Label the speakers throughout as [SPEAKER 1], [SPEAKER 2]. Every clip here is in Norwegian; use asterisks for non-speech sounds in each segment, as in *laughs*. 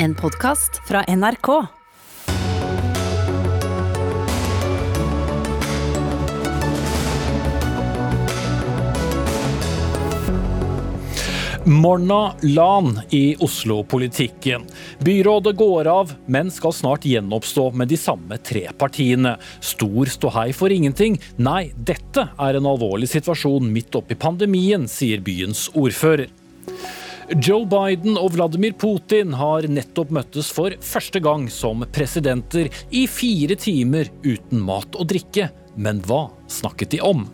[SPEAKER 1] En podkast fra NRK.
[SPEAKER 2] Morna Lan i Oslo-politikken. Byrådet går av, men skal snart gjenoppstå med de samme tre partiene. Stor ståhei for ingenting. Nei, dette er en alvorlig situasjon midt oppi pandemien, sier byens ordfører. Joe Biden og Vladimir Putin har nettopp møttes for første gang som presidenter i fire timer uten mat og drikke. Men hva snakket de om?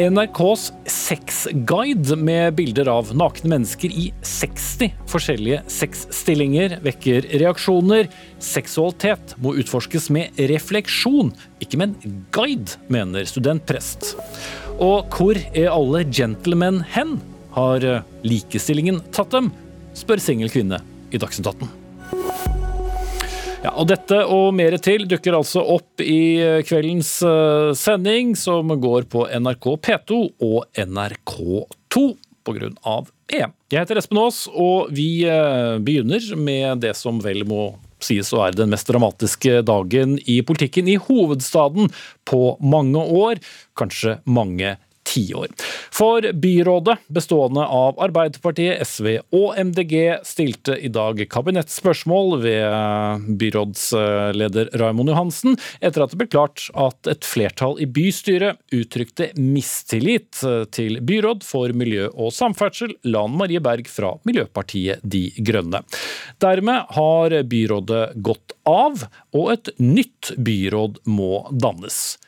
[SPEAKER 2] NRKs sexguide med bilder av nakne mennesker i 60 forskjellige sexstillinger vekker reaksjoner. Seksualitet må utforskes med refleksjon, ikke med en guide, mener studentprest. Og hvor er alle gentlemen hen? Har likestillingen tatt dem? spør singel kvinne i Dagsnytt 18. Ja, og Dette og mer til dukker altså opp i kveldens uh, sending, som går på NRK P2 og NRK2 pga. EM. Jeg heter Espen Aas, og vi begynner med det som vel må sies å være den mest dramatiske dagen i politikken i hovedstaden på mange år, kanskje mange tiår. For byrådet, bestående av Arbeiderpartiet, SV og MDG, stilte i dag kabinettspørsmål ved byrådsleder Raimond Johansen, etter at det ble klart at et flertall i bystyret uttrykte mistillit til byråd for miljø og samferdsel, Lan Marie Berg fra Miljøpartiet De Grønne. Dermed har byrådet gått av, og et nytt byråd må dannes.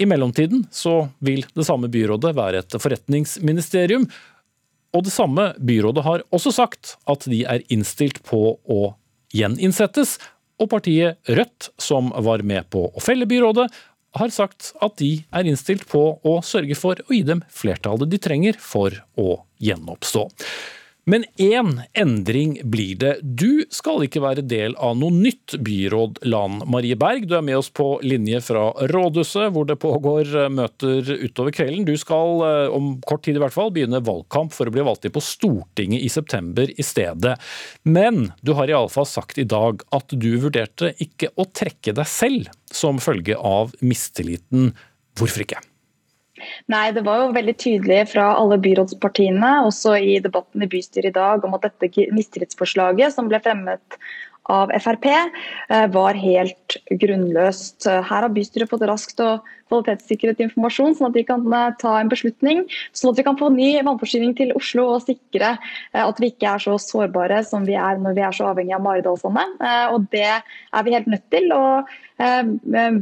[SPEAKER 2] I mellomtiden så vil det samme byrådet være et forretningsministerium. Og det samme byrådet har også sagt at de er innstilt på å gjeninnsettes. Og partiet Rødt, som var med på å felle byrådet, har sagt at de er innstilt på å sørge for å gi dem flertallet de trenger for å gjenoppstå. Men én endring blir det. Du skal ikke være del av noe nytt byråd, Lan Marie Berg. Du er med oss på linje fra rådhuset, hvor det pågår møter utover kvelden. Du skal eh, om kort tid i hvert fall begynne valgkamp for å bli valgt inn på Stortinget i september i stedet. Men du har iallfall sagt i dag at du vurderte ikke å trekke deg selv som følge av mistilliten. Hvorfor ikke?
[SPEAKER 3] Nei, det var jo veldig tydelig fra alle byrådspartiene, også i debatten i bystyret i dag, om at dette mistillitsforslaget som ble fremmet av Frp, eh, var helt grunnløst. Her har bystyret fått raskt og kvalitetssikret informasjon, sånn at de kan eh, ta en beslutning. Sånn at vi kan få ny vannforsyning til Oslo og sikre eh, at vi ikke er så sårbare som vi er når vi er så avhengig av Maridalsvannet. Og det er vi helt nødt til. og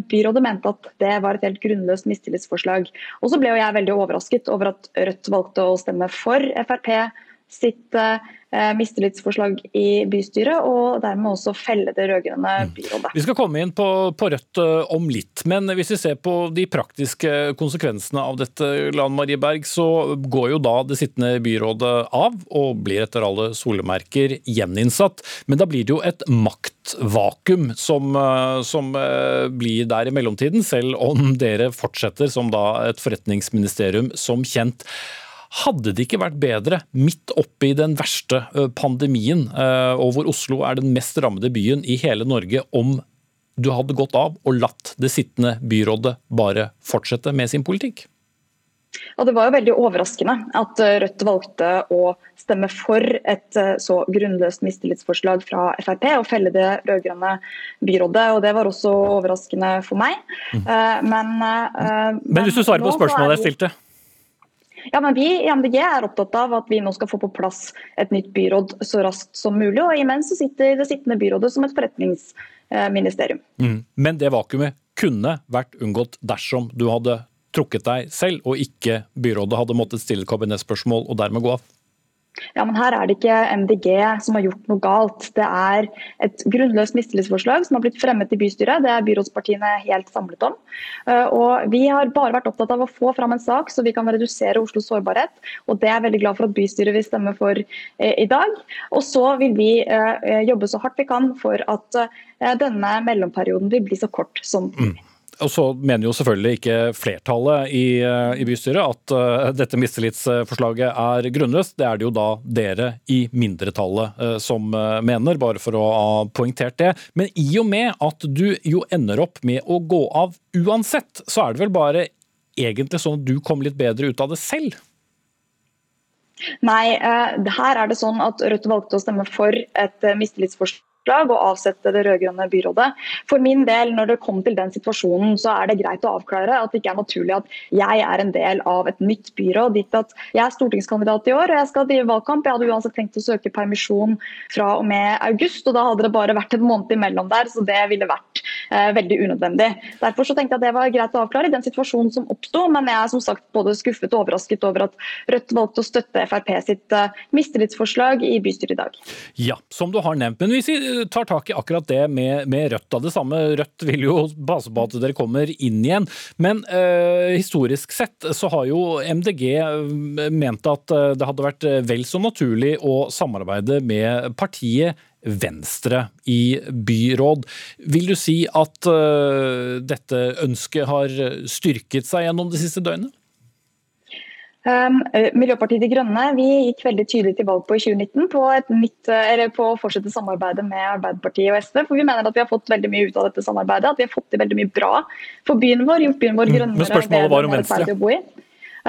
[SPEAKER 3] Byrådet mente at det var et helt grunnløst mistillitsforslag. Og så ble jeg veldig overrasket over at Rødt valgte å stemme for Frp sitt Eh, mistillitsforslag i bystyret, og dermed også felle det rød-grønne mm. byrådet.
[SPEAKER 2] Vi skal komme inn på, på, Rødt eh, om litt, men hvis vi ser på de praktiske konsekvensene av dette, Lan Marie Berg, så går jo da det sittende byrådet av og blir etter alle solemerker gjeninnsatt. Men da blir det jo et maktvakuum som, eh, som blir der i mellomtiden, selv om dere fortsetter som da et forretningsministerium som kjent. Hadde det ikke vært bedre, midt oppe i den verste pandemien, og hvor Oslo er den mest rammede byen i hele Norge, om du hadde gått av og latt det sittende byrådet bare fortsette med sin politikk?
[SPEAKER 3] Og Det var jo veldig overraskende at Rødt valgte å stemme for et så grunnløst mistillitsforslag fra Frp og felle det rød-grønne byrådet. og Det var også overraskende for meg. Mm. Men,
[SPEAKER 2] men, hvis du svarer på spørsmålet jeg stilte?
[SPEAKER 3] Ja, men Vi i MDG er opptatt av at vi nå skal få på plass et nytt byråd så raskt som mulig. og Imens så sitter det sittende byrådet som et forretningsministerium.
[SPEAKER 2] Mm. Men det vakuumet kunne vært unngått dersom du hadde trukket deg selv, og ikke byrådet hadde måttet stille kabinettsspørsmål og dermed gå av?
[SPEAKER 3] Ja, men Her er det ikke MDG som har gjort noe galt. Det er et grunnløst mistillitsforslag som har blitt fremmet i bystyret. Det er byrådspartiene helt samlet om. Eh, og Vi har bare vært opptatt av å få fram en sak så vi kan redusere Oslos sårbarhet. og Det er jeg veldig glad for at bystyret vil stemme for eh, i dag. Og så vil vi eh, jobbe så hardt vi kan for at denne mellomperioden vil bli så kort som. Mm.
[SPEAKER 2] Og så mener jo selvfølgelig ikke flertallet i, i bystyret at uh, dette mistillitsforslaget er grunnløst. Det er det jo da dere i mindretallet uh, som uh, mener, bare for å ha poengtert det. Men i og med at du jo ender opp med å gå av uansett, så er det vel bare egentlig sånn at du kom litt bedre ut av det selv?
[SPEAKER 3] Nei, her er det sånn at Rødt valgte å stemme for et mistillitsforslag forslag og avsette det rød-grønne byrådet. For min del, når det kom til den situasjonen, så er det greit å avklare at det ikke er naturlig at jeg er en del av et nytt byråd. Ditt at jeg er stortingskandidat i år og jeg skal drive valgkamp. Jeg hadde uansett tenkt å søke permisjon fra og med august, og da hadde det bare vært en måned imellom der, så det ville vært veldig unødvendig. Derfor så tenkte jeg at det var greit å avklare i den situasjonen som oppsto, men jeg er som sagt både skuffet og overrasket over at Rødt valgte å støtte Frp sitt uh, mistillitsforslag i bystyret i dag.
[SPEAKER 2] Ja, som du har nevnt. Men hvis vi tar tak i akkurat det med, med Rødt. Da. Det samme Rødt vil jo base på at dere kommer inn igjen. Men øh, historisk sett så har jo MDG eh, ment at eh, det hadde vært vel så naturlig å samarbeide med partiet Venstre i byråd. Vil du si at uh, dette ønsket har styrket seg gjennom det siste døgnet?
[SPEAKER 3] Um, eh, Miljøpartiet De Grønne vi gikk veldig tydelig til valg på i 2019 på, nytt, eh, på, å fortsette samarbeidet med Arbeiderpartiet og SV. for Vi mener at vi har fått veldig mye ut av dette samarbeidet. At vi har fått til veldig mye bra for byen vår. Gjort byen vår grønnere. Mm,
[SPEAKER 2] men spørsmålet var om Venstre.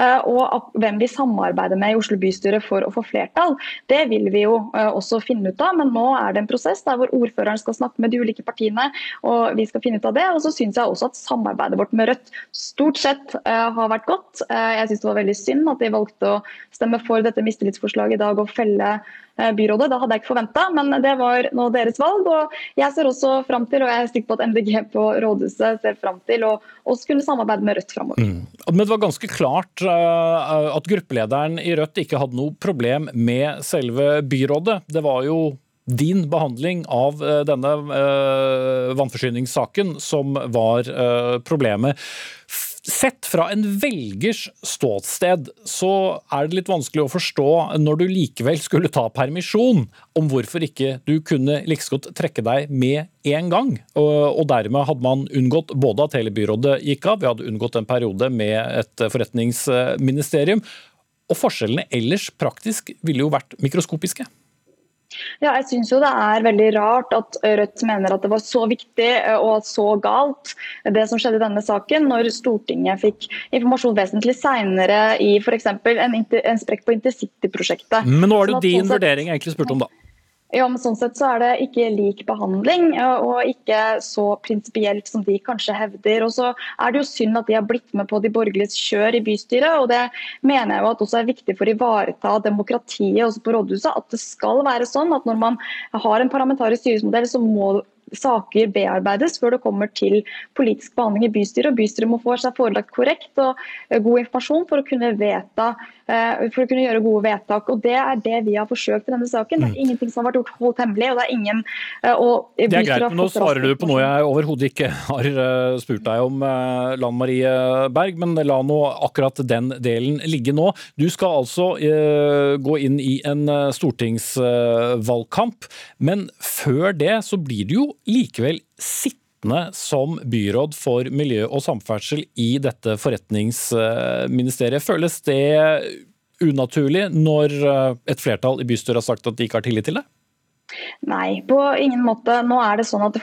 [SPEAKER 3] Eh, og hvem vi samarbeider med i Oslo bystyre for å få flertall, det vil vi jo eh, også finne ut av. Men nå er det en prosess der hvor ordføreren skal snakke med de ulike partiene, og vi skal finne ut av det. Og så syns jeg også at samarbeidet vårt med Rødt stort sett eh, har vært godt. Jeg syns det var veldig synd at de valgte å stemme for dette mistillitsforslaget i dag og felle byrådet. Det hadde jeg ikke forventa, men det var nå deres valg. og Jeg ser også fram til, og jeg er sikker på at MDG på rådhuset ser fram til, å også kunne samarbeide med Rødt framover. Mm.
[SPEAKER 2] Men det var ganske klart uh, at gruppelederen i Rødt ikke hadde noe problem med selve byrådet. Det var jo din behandling av uh, denne vannforsyningssaken som var problemet. Sett fra en velgers ståsted så er det litt vanskelig å forstå når du likevel skulle ta permisjon, om hvorfor ikke du kunne like godt trekke deg med en gang. Og dermed hadde man unngått både at hele byrådet gikk av, vi hadde unngått en periode med et forretningsministerium. Og forskjellene ellers praktisk ville jo vært mikroskopiske.
[SPEAKER 3] Ja, jeg synes jo det er veldig rart at Rødt mener at det var så viktig eh, og så galt det som skjedde i denne saken, når Stortinget fikk informasjon vesentlig seinere i f.eks. En, en sprekk på intercityprosjektet.
[SPEAKER 2] Men nå er det jo sånn din sånn vurdering jeg egentlig spurte om, da.
[SPEAKER 3] Ja, men sånn sett så er det ikke lik behandling, og ikke så prinsipielt som de kanskje hevder. Og så er det jo synd at de har blitt med på de borgerliges kjør i bystyret, og det mener jeg jo at også er viktig for å ivareta demokratiet også på rådhuset. At det skal være sånn at når man har en parlamentarisk styringsmodell, så må saker bearbeides før det kommer til politisk behandling i bystyret. og Bystyret må få seg forelagt korrekt og god informasjon for å kunne, vedta, for å kunne gjøre gode vedtak. og Det er det vi har forsøkt i denne saken. Det er mm. ingenting som har vært gjort holdt hemmelig. og Det er ingen...
[SPEAKER 2] Og, det er greit, men Nå svarer du på noe jeg overhodet ikke har spurt deg om, Lan Marie Berg, men la nå akkurat den delen ligge nå. Du skal altså gå inn i en stortingsvalgkamp, men før det så blir du jo likevel sittende som byråd for miljø og samferdsel i dette forretningsministeriet. Føles det unaturlig når eh, et flertall i bystyret har sagt at de ikke har tillit til det?
[SPEAKER 3] Nei, på ingen måte. Nå er det sånn at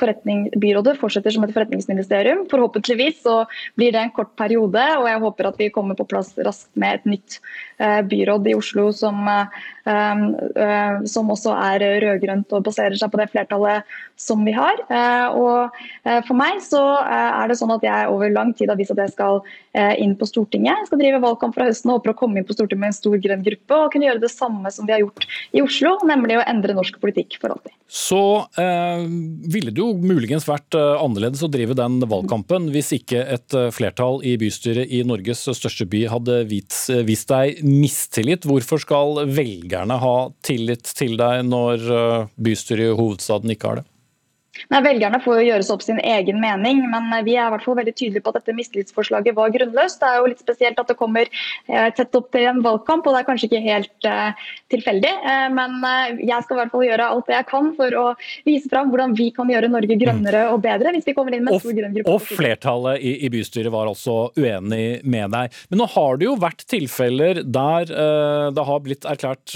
[SPEAKER 3] Byrådet fortsetter som et forretningsministerium. Forhåpentligvis så blir det en kort periode, og jeg håper at vi kommer på plass raskt med et nytt eh, byråd i Oslo som eh, som også er rød-grønt og baserer seg på det flertallet som vi har. Eh, og eh, For meg så er det sånn at jeg over lang tid har vist at jeg skal inn på Stortinget. Jeg skal drive valgkamp fra høsten og håper å komme inn på Stortinget med en stor grønn gruppe og kunne gjøre det samme som vi har gjort i Oslo, nemlig å endre norsk politikk for alltid.
[SPEAKER 2] Så eh, ville det jo muligens vært annerledes å drive den valgkampen hvis ikke et flertall i bystyret i Norges største by hadde vist deg mistillit. Hvorfor skal velgerne velgerne ha tillit til deg når eh, bystyret i hovedstaden ikke har det?
[SPEAKER 3] Nei, Velgerne får jo gjøre seg opp sin egen mening, men vi er i hvert fall veldig tydelige på at dette mistillitsforslaget var grunnløst. Det er jo litt spesielt at det kommer eh, tett opp til en valgkamp, og det er kanskje ikke helt uh, tilfeldig. Uh, men uh, jeg skal i hvert fall gjøre alt det jeg kan for å vise fram hvordan vi kan gjøre Norge grønnere og bedre hvis vi kommer inn med stor grønn gruppe.
[SPEAKER 2] Og flertallet i, i, bystyret var altså uenig med deg. Men nå har det jo vært tilfeller der det har blitt erklært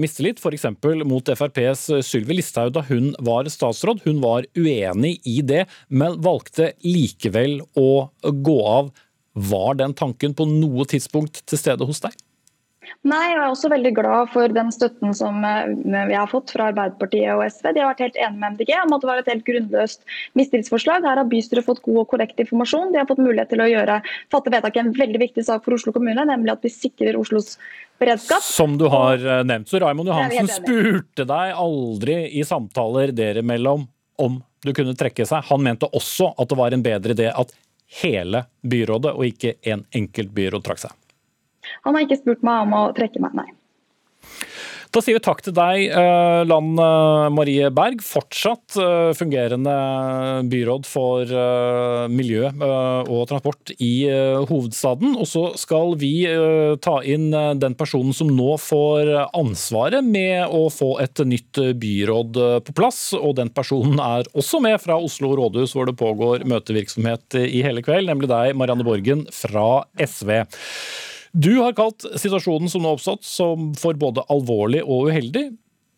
[SPEAKER 2] mistillit, f.eks. mot FrPs Sylvi Listhaug da hun var statsråd. Hun var uenig i det, men valgte likevel å gå av. Var den tanken på noe tidspunkt til stede hos deg?
[SPEAKER 3] Nei, jeg er også veldig glad for den støtten som eh, vi har fått fra Arbeiderpartiet og SV. De har vært helt enige med MDG om at det var et helt grunnløst mistillitsforslag. Her har bystyret fått god og korrekt informasjon. De har fått mulighet til å gjøre, fatte vedtak i en veldig viktig sak for Oslo kommune, nemlig at vi sikrer Oslos beredskap.
[SPEAKER 2] Som du har eh, nevnt. Så Raymond Johansen spurte deg aldri i samtaler dere mellom om du kunne trekke seg. Han mente også at det var en bedre idé at hele byrådet og ikke en enkelt byråd trakk seg.
[SPEAKER 3] Han har ikke spurt meg om å trekke meg, nei.
[SPEAKER 2] Da sier vi takk til deg, eh, Land eh, Marie Berg, fortsatt eh, fungerende byråd for miljø og transport i hovedstaden. Og så skal vi ta inn den personen som nå får ansvaret med å få et nytt byråd på plass. Og den personen er også med fra Oslo rådhus, hvor det pågår møtevirksomhet i hele kveld, nemlig deg, Marianne Borgen fra SV. Du har kalt situasjonen som nå har oppstått som for både alvorlig og uheldig.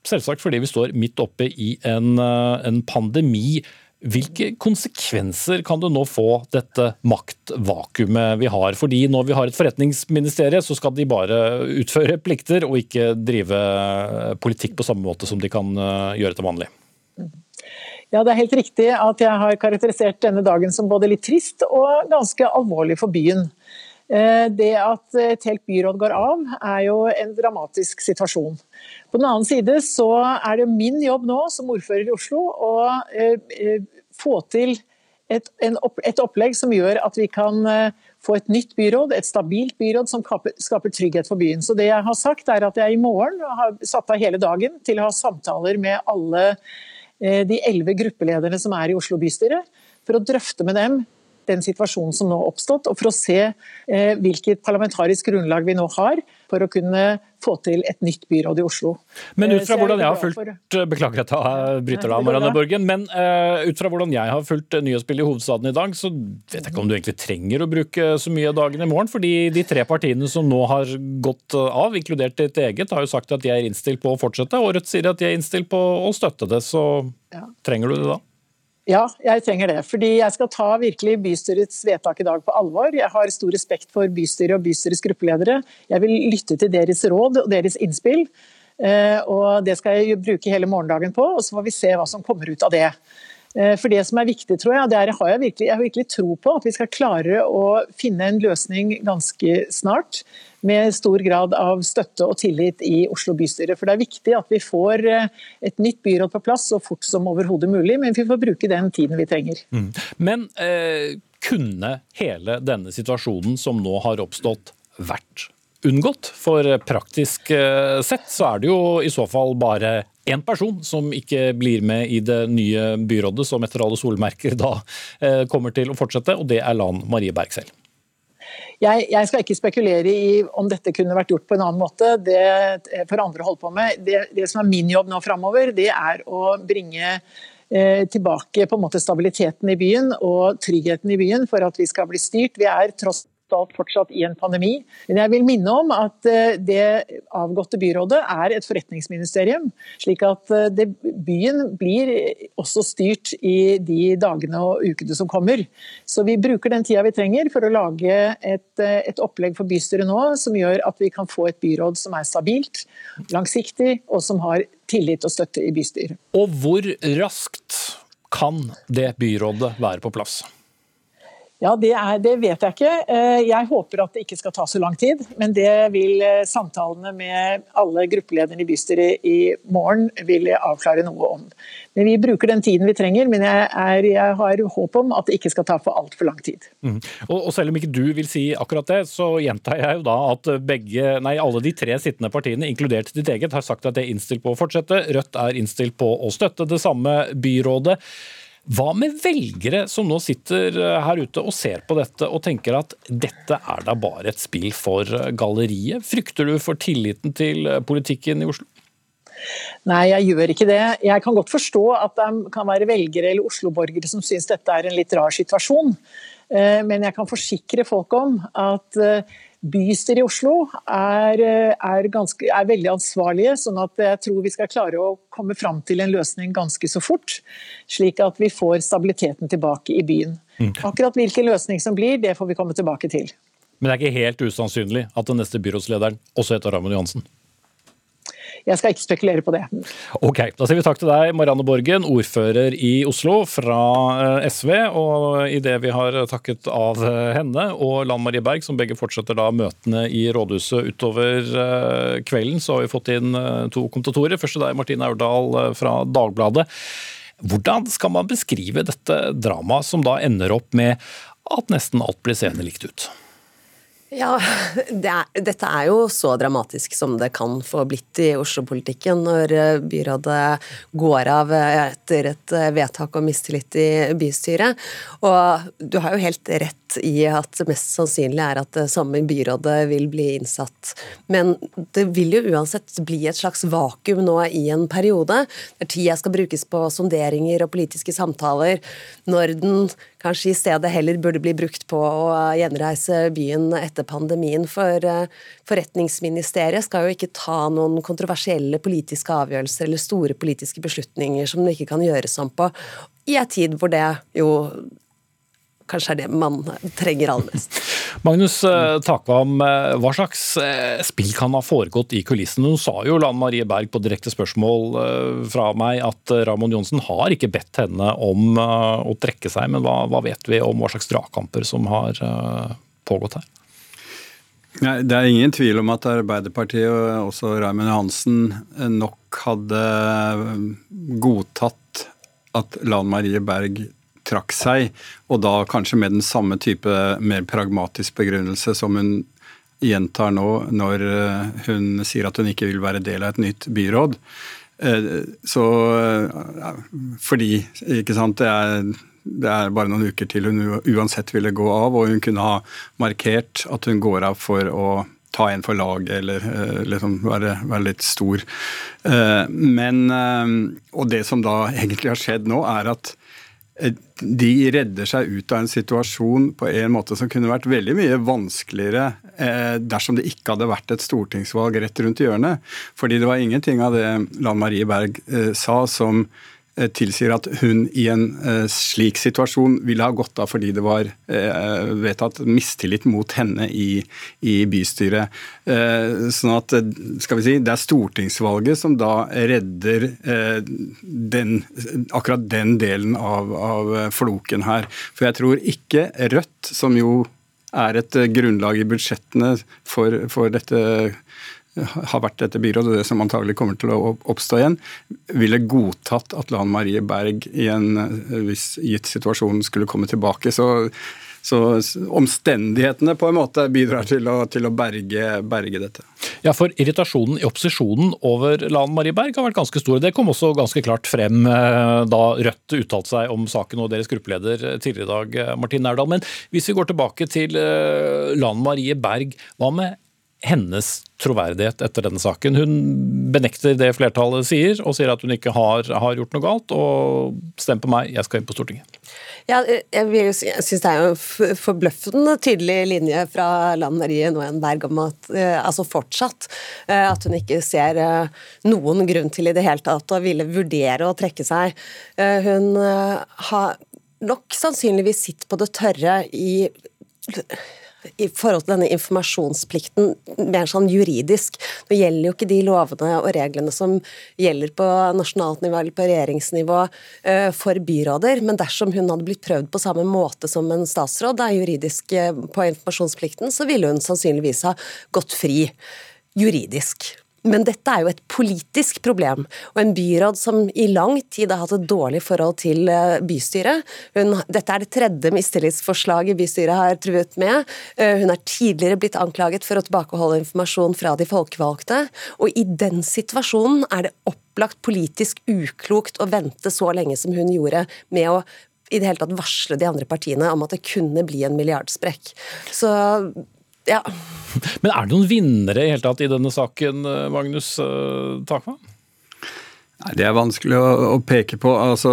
[SPEAKER 2] Selvsagt fordi vi står midt oppe i en, eh, en pandemi. Hvilke konsekvenser kan det nå få, dette maktvakuumet vi har? Fordi når vi har et forretningsministerie, så skal de bare utføre plikter og ikke drive politikk på samme måte som de kan eh, gjøre til vanlig.
[SPEAKER 4] Ja, Det er helt riktig at jeg har karakterisert denne dagen som både litt trist og ganske alvorlig for byen. Eh, det at et helt byråd går av, er jo en dramatisk situasjon. På den annen side så er det min jobb nå som ordfører i Oslo å eh, eh, få til et, opplegg som gjør at vi kan få et nytt byråd, et stabilt byråd som skaper trygghet for byen. Så det jeg har sagt er at jeg i morgen har satt av hele dagen til å ha samtaler med alle de elleve gruppelederne som er i Oslo bystyre, for å drøfte med dem den situasjonen som nå har oppstått, og for å se eh, hvilket parlamentarisk grunnlag vi nå har for å kunne få til et nytt byråd i Oslo.
[SPEAKER 2] Men ut fra eh, hvordan jeg har fulgt Beklager at jeg bryter deg, Marianne Borgen. Men uh, ut fra hvordan jeg har fulgt nyhetsbildet i hovedstaden i dag, så vet jeg ikke om du egentlig trenger å bruke så mye av dagen i morgen. fordi de tre partiene som nå har gått av, inkludert ditt eget, har jo sagt at de er innstilt på å fortsette. Og Rødt sier at de er innstilt på å støtte det. Så trenger du det da?
[SPEAKER 4] Ja, jeg trenger det. Fordi jeg skal ta virkelig bystyrets vedtak i dag på alvor. Jeg har stor respekt for bystyret og bystyrets gruppeledere. Jeg vil lytte til deres råd og deres innspill. Eh, og Det skal jeg bruke hele morgendagen på, og så får vi se hva som kommer ut av det. Eh, for Det som er viktig, tror jeg, det er, har jeg, virkelig, jeg har virkelig tro på, at vi skal klare å finne en løsning ganske snart med stor grad av støtte og tillit i Oslo bystyre. For det er viktig at vi får eh, et nytt byråd på plass så fort som overhodet mulig, men vi får bruke den tiden vi trenger. Mm.
[SPEAKER 2] Men eh, kunne hele denne situasjonen som nå har oppstått, vært unngått? For praktisk eh, sett så er det jo i så fall bare én person som ikke blir med i det nye byrådet, som etter alle solmerker da eh, kommer til å fortsette, og det er Lan Marie Berg selv.
[SPEAKER 4] Jeg, jeg, skal ikke spekulere i om dette kunne vært gjort på en annen måte. Det får andre holde på med. Det, det som er min jobb nå framover, det er å bringe eh, tilbake på en måte stabiliteten i byen og tryggheten i byen for at vi skal bli styrt. Vi er tross alt fortsatt i en pandemi. Men jeg vil minne om at eh, det avgåtte byrådet er et forretningsministerium. Slik at eh, det, byen blir også styrt i de dagene og ukene som kommer. Så vi bruker den tida vi trenger for å lage et, eh, et opplegg for bystyret nå som gjør at vi kan få et byråd som er stabilt, langsiktig og som har tillit og støtte i bystyret.
[SPEAKER 2] Og hvor raskt kan det byrådet være på plass?
[SPEAKER 4] Ja, det, er, det, vet jeg ikke. Eh, jeg håper at det ikke skal ta så lang tid. Men det vil eh, samtalene med alle gruppelederne i bystyret i morgen vil avklare noe om. Men Vi bruker den tiden vi trenger, men jeg, er, jeg har håp om at det ikke skal ta for altfor lang tid.
[SPEAKER 2] Mm. Og, og, Selv om ikke du vil si akkurat det, så gjentar jeg jo da at begge, nei, alle de tre sittende partiene, inkludert ditt eget, har sagt at de er innstilt på å fortsette. Rødt er innstilt på å støtte det samme byrådet. Hva med velgere som nå sitter eh, her ute og ser på dette og tenker at dette er da bare et spill for eh, galleriet? Frykter du for tilliten til eh, politikken i Oslo?
[SPEAKER 4] Nei, jeg gjør ikke det. Jeg kan godt forstå at det kan være velgere eller Oslo-borgere som syns dette er en litt rar situasjon. Men jeg kan forsikre folk om at bystyret i Oslo er, er, ganske, er, veldig ansvarlige, sånn at jeg tror vi skal klare å komme fram til en løsning ganske så fort. Slik at vi får stabiliteten tilbake i byen. Mm. Akkurat hvilken løsning som blir, det får vi komme tilbake til.
[SPEAKER 2] Men det er ikke helt usannsynlig at den neste byrådslederen også heter Raymond Johansen?
[SPEAKER 4] Jeg skal ikke spekulere på det.
[SPEAKER 2] Ok, Da sier vi takk til deg, Marianne Borgen, ordfører i Oslo fra eh, SV. Og idet vi har takket av eh, henne og Lan Marie Berg, som begge fortsetter da møtene i rådhuset utover eh, kvelden, så har vi fått inn to kommentatorer. Først til deg, Martine Aurdal fra Dagbladet. Hvordan skal man beskrive dette dramaet som da ender opp med at nesten alt blir seende likt ut?
[SPEAKER 5] Ja, det er, dette er jo så dramatisk som det kan få blitt i Oslo-politikken når eh, byrådet går av etter et eh, vedtak om mistillit i bystyret. Og du har jo helt rett i at det mest sannsynlig er at det samme byrådet vil bli innsatt. Men det vil jo uansett bli et slags vakuum nå i en periode, der tida skal brukes på sonderinger og politiske samtaler, når den kanskje i stedet heller burde bli brukt på å gjenreise byen etter pandemien. For eh, Forretningsministeriet skal jo ikke ta noen kontroversielle politiske avgjørelser eller store politiske beslutninger som det ikke kan gjøres om på, i en tid hvor det jo kanskje er det man trenger aller mest. *laughs*
[SPEAKER 2] Magnus eh, Takvam, eh, hva slags eh, spill kan ha foregått i kulissene? Hun sa jo Lan Marie Berg på direkte spørsmål fra meg at Ramon Johnsen har ikke bedt henne om å trekke seg, men hva, hva vet vi om hva slags dragkamper som har pågått her?
[SPEAKER 6] Nei, det er ingen tvil om at Arbeiderpartiet og også Raymond Johansen nok hadde godtatt at Lan Marie Berg trakk seg, og da kanskje med den samme type mer pragmatisk begrunnelse som hun gjentar nå når eh, hun sier at hun ikke vil være del av et nytt byråd. Eh, så fordi, ikke sant, det er, det er bare noen uker til hun uansett ville gå av, og hun kunne ha markert at hun går av for å ta en for laget eller eh, liksom være, være, litt stor. Men Og det som da *laughs* egentlig har skjedd nå, er at Eh, de redder seg ut av en situasjon på en måte som kunne vært veldig mye vanskeligere eh, dersom det ikke hadde vært et stortingsvalg rett rundt hjørnet. Fordi det var ingenting av det Lan Marie Berg eh, sa som tilsier at hun i en eh, slik situasjon ville ha gått av fordi det var eh, vedtatt mistillit mot henne i, i bystyret. Sånn at, skal vi si, Det er stortingsvalget som da redder den, akkurat den delen av, av floken her. For jeg tror ikke Rødt, som jo er et grunnlag i budsjettene for, for dette har vært dette byrådet, det som antagelig kommer til å oppstå igjen, ville godtatt at Lan Marie Berg i en eh, viss gitt situasjon skulle komme tilbake. Så, så omstendighetene på en måte bidrar til å, til å berge, berge, dette.
[SPEAKER 2] Ja, for Irritasjonen i opposisjonen over Lan Marie Berg har vært ganske stor. Det kom også ganske klart frem eh, da Rødt uttalte seg om saken og deres gruppeleder tidligere i dag, eh, Martin Nærdal. Men hvis vi går tilbake til Lan Marie Berg, hva med hennes troverdighet etter denne saken. Hun benekter det flertallet sier, og sier at hun ikke har, har gjort noe galt. Og stem på meg, jeg skal inn på Stortinget.
[SPEAKER 5] Ja, jeg, synes det er jo forbløffende tydelig linje fra Lan Marie Noenberg om at eh, altså fortsatt eh, at hun ikke ser eh, noen grunn til i det hele tatt å ville vurdere å trekke seg. Hun har nok sannsynligvis sitt på det tørre i i forhold til denne informasjonsplikten mer sånn juridisk. Nå gjelder jo ikke de lovene og reglene som gjelder på nasjonalt nivå eller på regjeringsnivå uh, for byråder, men dersom hun hadde blitt prøvd på samme måte som en statsråd da, juridisk uh, på informasjonsplikten, så ville hun sannsynligvis ha gått fri juridisk. Men dette er jo et politisk problem, og en byråd som i lang tid har hatt et dårlig forhold til eh, bystyret. Hun, dette er det tredje mistillitsforslaget bystyret har truet med. Eh, hun er tidligere blitt anklaget for å tilbakeholde informasjon fra de folkevalgte, og i den situasjonen er det opplagt politisk uklokt å vente så lenge som hun gjorde med å i det hele tatt varsle de andre partiene om at det kunne bli en milliardsprekk. Så ja.
[SPEAKER 2] Men er det noen vinnere i hele tatt i denne saken, eh, Magnus Takvam?
[SPEAKER 6] Nei, Det er vanskelig å, å, peke på. Altså,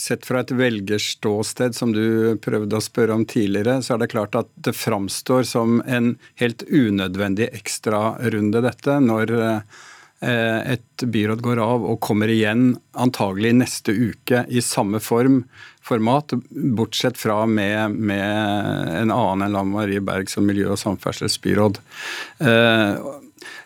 [SPEAKER 6] Sett fra et velgerståsted, som du prøvde å spørre om tidligere, så er det klart at det framstår som en helt unødvendig ekstrarunde, dette, når eh, et byråd går av og kommer igjen antagelig neste uke i samme form format, bortsett fra med, med en annen enn Lan Marie Berg som miljø- og samferdselsbyråd. Eh,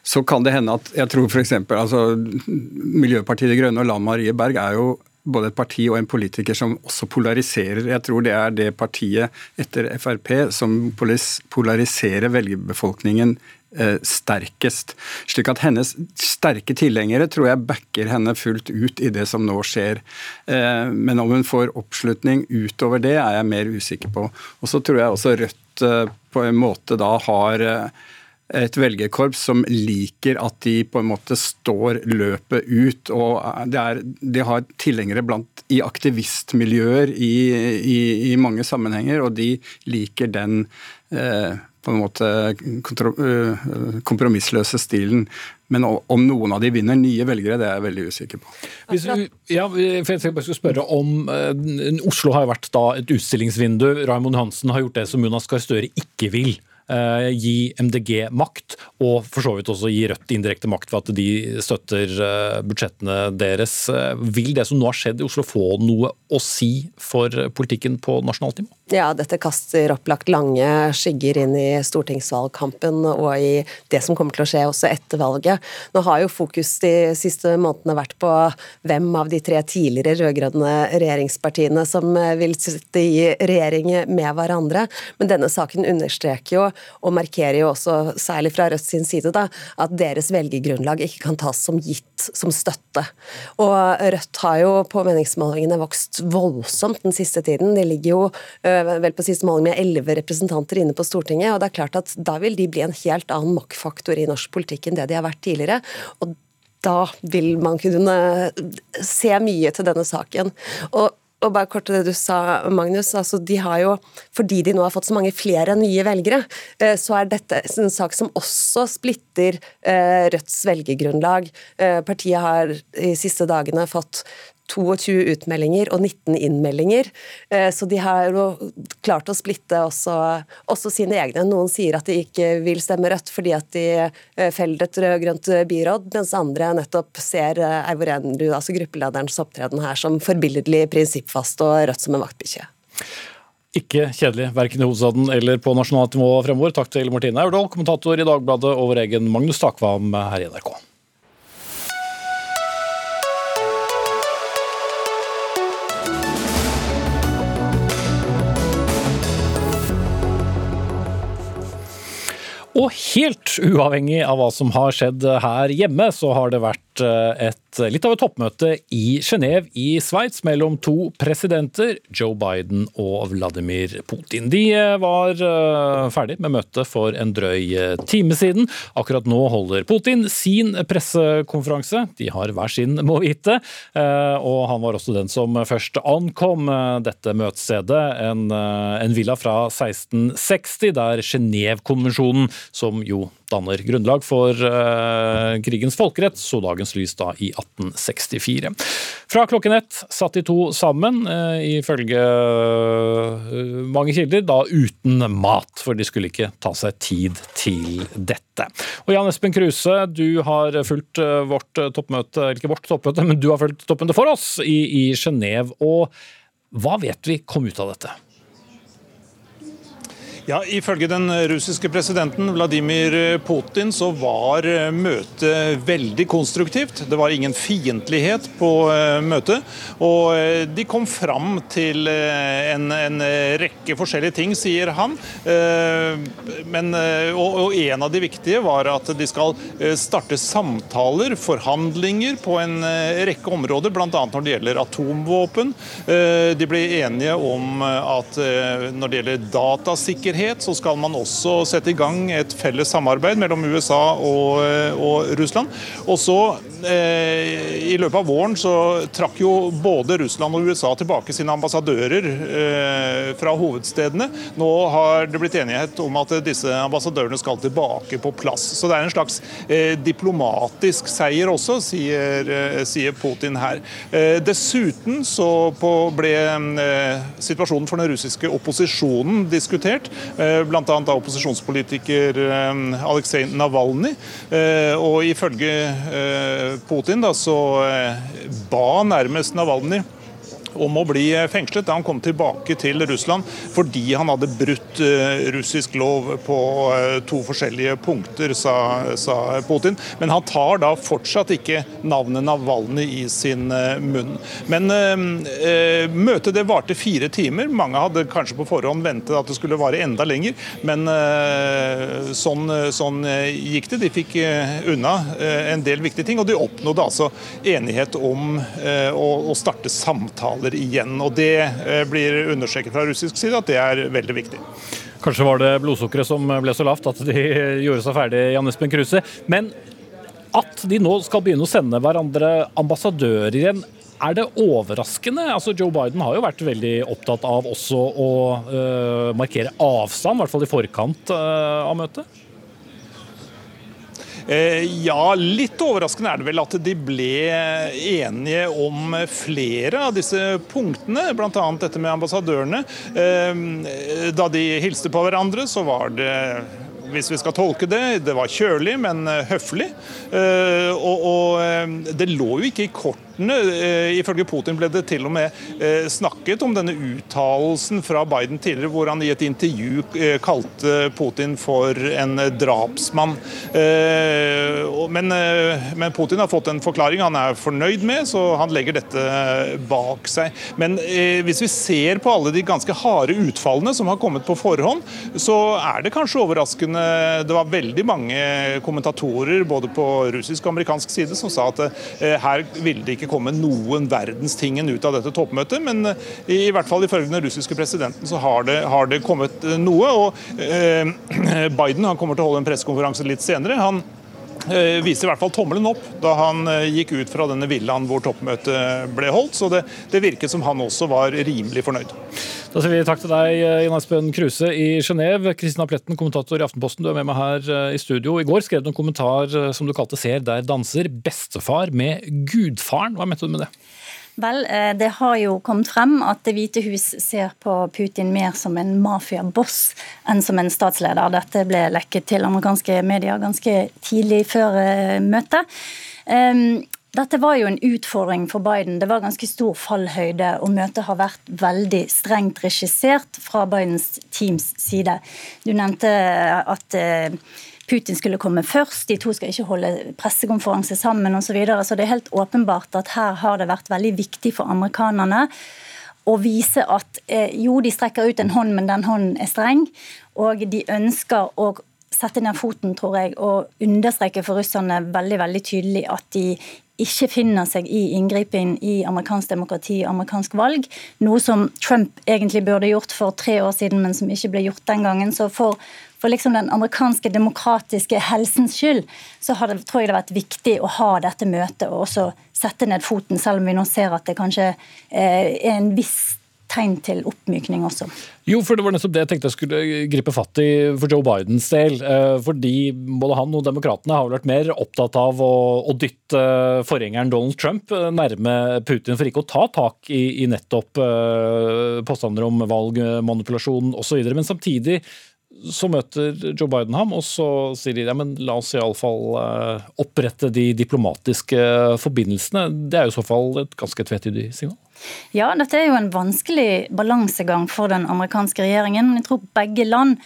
[SPEAKER 6] så kan det hende at jeg tror f.eks. Altså, Miljøpartiet De Grønne og Lan Marie Berg er jo både et parti og en politiker som også polariserer. Jeg tror det er det partiet etter Frp som polariserer velgerbefolkningen Eh, sterkest. Slik at hennes sterke tilhengere tror jeg backer henne fullt ut i det som nå skjer. Eh, men om hun får oppslutning utover det, er jeg mer usikker på. Og så tror jeg også Rødt eh, på en måte da har et velgerkorps som liker at de på en måte står løpet ut. og er, De har tilhengere blant, i aktivistmiljøer i, i, i, mange sammenhenger, og de liker den eh, på en måte øh, kompromissløse stilen. Men om noen av de vinner nye velgere, det er jeg veldig usikker på.
[SPEAKER 2] Hvis, ja, for jeg bare spørre om, uh, Oslo har vært et utstillingsvindu. Raymond Hansen har gjort det som Jonas Gahr Støre ikke vil. Eh, gi MDG makt, og for så vidt også gi Rødt indirekte makt ved at de støtter eh, budsjettene deres. Eh, vil det som nå har skjedd i Oslo få noe å si for politikken på nasjonalt nivå?
[SPEAKER 5] Ja, dette kaster opplagt lange skygger inn i stortingsvalgkampen og i det som kommer til å skje også etter valget. Nå har jo fokus de siste månedene vært på hvem av de tre tidligere rød-grønne regjeringspartiene som vil sitte i regjering med hverandre, men denne saken understreker jo og markerer jo også, særlig fra Rødt sin side, da, at deres velgergrunnlag ikke kan tas som gitt som støtte. Og Rødt har jo på meningsmålingene vokst voldsomt den siste tiden. De ligger jo øh, vel på siste måling med elleve representanter inne på Stortinget, og det er klart at da vil de bli en helt annen maktfaktor i norsk politikk enn det de har vært tidligere. og da vil man kunne se mye til denne saken. Og og bare kort til det du sa, Magnus. altså de har jo, Fordi de nå har fått så mange flere nye velgere, eh, så er dette en sak som også splitter eh, Rødts velgergrunnlag. Eh, partiet har de siste dagene fått 22 utmeldinger og 19 innmeldinger. Eh, så de har jo klart å splitte også, også, sine egne. Noen sier at de ikke vil stemme Rødt fordi at de eh, feller et rød-grønt byråd, mens andre nettopp ser eh, Eivor Enrud, altså gruppelederens opptreden her, som forbilledlig prinsippfast og Rødt som en vaktbikkje.
[SPEAKER 2] Ikke kjedelig, verken i hovedstaden eller på nasjonalt nivå fremover. Takk til Martine Aurdal, kommentator i Dagbladet, og vår egen Magnus Takvam her i NRK. Og helt uavhengig av hva som har skjedd her hjemme, så har det vært eh, et litt av et toppmøte i Genéve i Sveits mellom to presidenter, Joe Biden og Vladimir Putin. De eh, var eh, ferdig med møtet for en drøy eh, time siden. Akkurat nå holder Putin sin pressekonferanse. De har hver sin, må vite. Og han var også den som først ankom dette møtestedet, en, en villa fra 1660, der Genévekonvensjonen, som jo danner grunnlag for uh, krigens folkerett, så dagens lys da i 1864. Fra klokken ett satt de to sammen, uh, ifølge uh, mange kilder, da uten mat, for de skulle ikke ta seg tid til dette. Og Jan Espen Kruse, du har fulgt vårt toppmøte, ikke vårt toppmøte, men du har fulgt toppmøtet for oss i, i Genéve. Og hva vet vi kom ut av dette?
[SPEAKER 7] Ja, Ifølge den russiske presidenten Vladimir Putin så var møtet veldig konstruktivt. Det var ingen fiendtlighet på eh, møtet. Og eh, de kom fram til eh, en, en rekke forskjellige ting, sier han. Men, og, og en av de viktige var at de skal starte samtaler, forhandlinger, på en rekke områder, bl.a. når det gjelder atomvåpen. De ble enige om at når det gjelder datasikkerhet, sikkerhet, så skal man også sette i gang et felles samarbeid mellom USA og, og Russland. Og så eh, I løpet av våren så trakk jo både Russland og USA tilbake sine ambassadører eh, fra hovedstedene. Nå har det blitt enighet om at disse ambassadørene skal tilbake på plass. Så det er en slags eh, diplomatisk seier også, sier, eh, sier Putin her. Eh, dessuten så ble eh, situasjonen for den russiske opposisjonen diskutert. Eh, bl.a. av opposisjonspolitiker eh, Aleksej Navalny, eh, Og ifølge Putin da, så ba nærmest Navalny om å bli fengslet da han kom tilbake til Russland fordi han hadde brutt eh, russisk lov på eh, to forskjellige punkter, sa, sa, Putin. Men han tar da fortsatt ikke navnet Navalny i sin eh, munn. Men eh, møtet det varte fire timer. Mange hadde kanskje på forhånd ventet at det skulle vare enda lenger, men eh, sånn, sånn, gikk det. De fikk unna en del viktige ting, og de oppnådde altså enighet om å, å starte samtaler områder igjen. og Det eh, blir understreket fra russisk side at det er veldig viktig.
[SPEAKER 2] Kanskje var det blodsukkeret som ble så lavt at de *laughs* gjorde seg ferdig, Jan Espen Kruse. Men at de nå skal begynne å sende hverandre ambassadører igjen, er det overraskende? Altså Joe Biden har jo vært veldig opptatt av også å uh, markere avstand, i hvert fall i forkant uh, av møtet?
[SPEAKER 7] Eh, ja, litt overraskende er det vel at de ble enige om flere av disse punktene, bl.a. dette med ambassadørene. Eh, da de hilste på hverandre, så var det hvis vi skal tolke det. Det var kjølig, men høflig. Eh, og, og det lå jo ikke i kort rapportene. Eh, ifølge Putin ble det til og med eh, snakket om denne uttalelsen fra Biden tidligere, hvor han i et intervju eh, kalte Putin for en drapsmann. Men, men Putin har fått en forklaring han er fornøyd med, så han legger dette bak seg. Men hvis vi ser på alle de ganske harde utfallene som har kommet på forhånd, så er det kanskje overraskende Det var veldig mange kommentatorer både på russisk og amerikansk side som sa at her ville det ikke komme noen verdens tingen ut av dette toppmøtet, men i, i hvert fall ifølge den russiske presidenten så har det, har det kommet eh, noe. og eh, *clears throat* Biden han kommer til å holde en pressekonferanse litt senere. Han Eh, viser i hvert fall tommelen opp da han eh, gikk ut fra denne villaen hvor toppmøtet ble holdt. Så det, det virket som han også var rimelig fornøyd.
[SPEAKER 2] Da sier vi takk til deg, eh, Jan Espen Kruse i Genéve. Kristina Pletten, kommentator i Aftenposten, du er med meg her i studio. I går skrev du en kommentar som du kalte 'Ser der danser'. Bestefar med gudfaren. Hva mente du med det?
[SPEAKER 8] Vel, eh, det har jo kommet frem at Det hvite hus ser på Putin mer som en mafiaboss enn som en statsleder. Dette ble lekket til amerikanske medier ganske tidlig før eh, møtet. Dette var jo en utfordring for Biden. Det var ganske stor fallhøyde, og møtet har vært veldig strengt regissert fra Bidens teams side. Du nevnte at eh, Putin skulle komme først, de to skal ikke holde pressekonferanse sammen osv. Så, videre. så det er helt åpenbart at her har det vært veldig viktig for amerikanerne å vise at eh, jo, de strekker ut en hånd, men den hånden er streng. Og de ønsker å sette ned foten, tror jeg, og understreke for russerne veldig veldig tydelig at de ikke finner seg i inngripen i amerikansk demokrati og amerikansk valg. Noe som Trump egentlig burde gjort for tre år siden, men som ikke ble gjort den gangen. Så for, for liksom den amerikanske demokratiske helsens skyld, så det, tror jeg det har vært viktig å ha dette møtet og også sette ned foten, selv om vi nå ser at det kanskje eh, er en viss tegn til oppmykning også.
[SPEAKER 2] Jo, for det var nettopp det jeg tenkte jeg skulle gripe fatt i for Joe Bidens del. Eh, fordi både han og demokratene har vært mer opptatt av å, å dytte forgjengeren Donald Trump eh, nærme Putin for ikke å ta tak i, i nettopp påstander om valgmanipulasjon osv. Men samtidig så møter Joe Biden ham, og så sier de ja, men la oss iallfall uh, opprette de diplomatiske forbindelsene. Det er jo i så fall et ganske tvetydig signal?
[SPEAKER 8] Ja, dette er jo en vanskelig balansegang for den amerikanske regjeringen. Men jeg tror begge land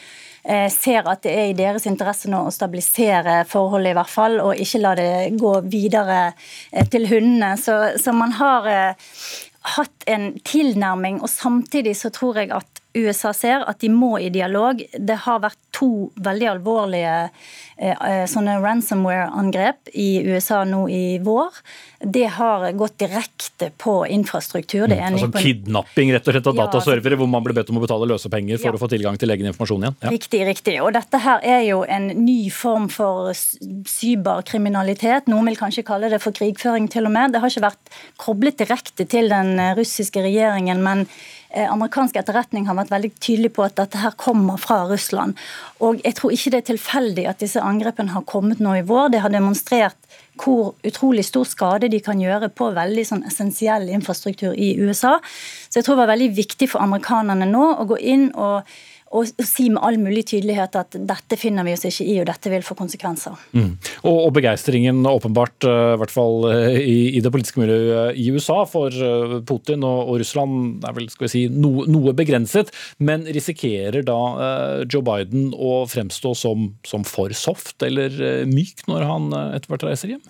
[SPEAKER 8] eh, ser at det er i deres interesse nå å stabilisere forholdet, i hvert fall, og ikke la det gå videre eh, til hundene. Så, så man har eh, hatt en tilnærming, og samtidig så tror jeg at USA ser at de må i dialog. Det har vært to veldig alvorlige eh, eh, sånne ransomware-angrep i USA nå i vår. Det har gått direkte på infrastruktur.
[SPEAKER 2] Det mm, altså på Kidnapping rett og slett av ja, dataservere, hvor man ble bedt om å betale løsepenger for ja. å få tilgang til egen informasjon igjen?
[SPEAKER 8] Ja. Riktig, riktig. Og dette her er jo en ny form for cyberkriminalitet. Noen vil kanskje kalle det for krigføring til og med. Det har ikke vært koblet direkte til den russiske regjeringen, men Eh, amerikansk etterretning har vært veldig tydelig på at dette her kommer fra Russland. Og jeg tror ikke det er tilfeldig at disse angrepene har kommet nå i vår. Det har demonstrert hvor utrolig stor skade de kan gjøre på veldig sånn essensiell infrastruktur i USA. Så jeg tror det var veldig viktig for amerikanerne nå å gå inn og og, si med all mulig tydelighet at dette finner vi oss ikke i, og dette vil få konsekvenser.
[SPEAKER 2] Mm. Og, og begeistringen åpenbart, eh, i hvert fall eh, i, i, det politiske miljøet i USA, for eh, Putin og, og Russland er vel skal vi si, no, noe begrenset. Men risikerer da Joe Biden å fremstå som, som for soft eller myk når han etter hvert reiser hjem?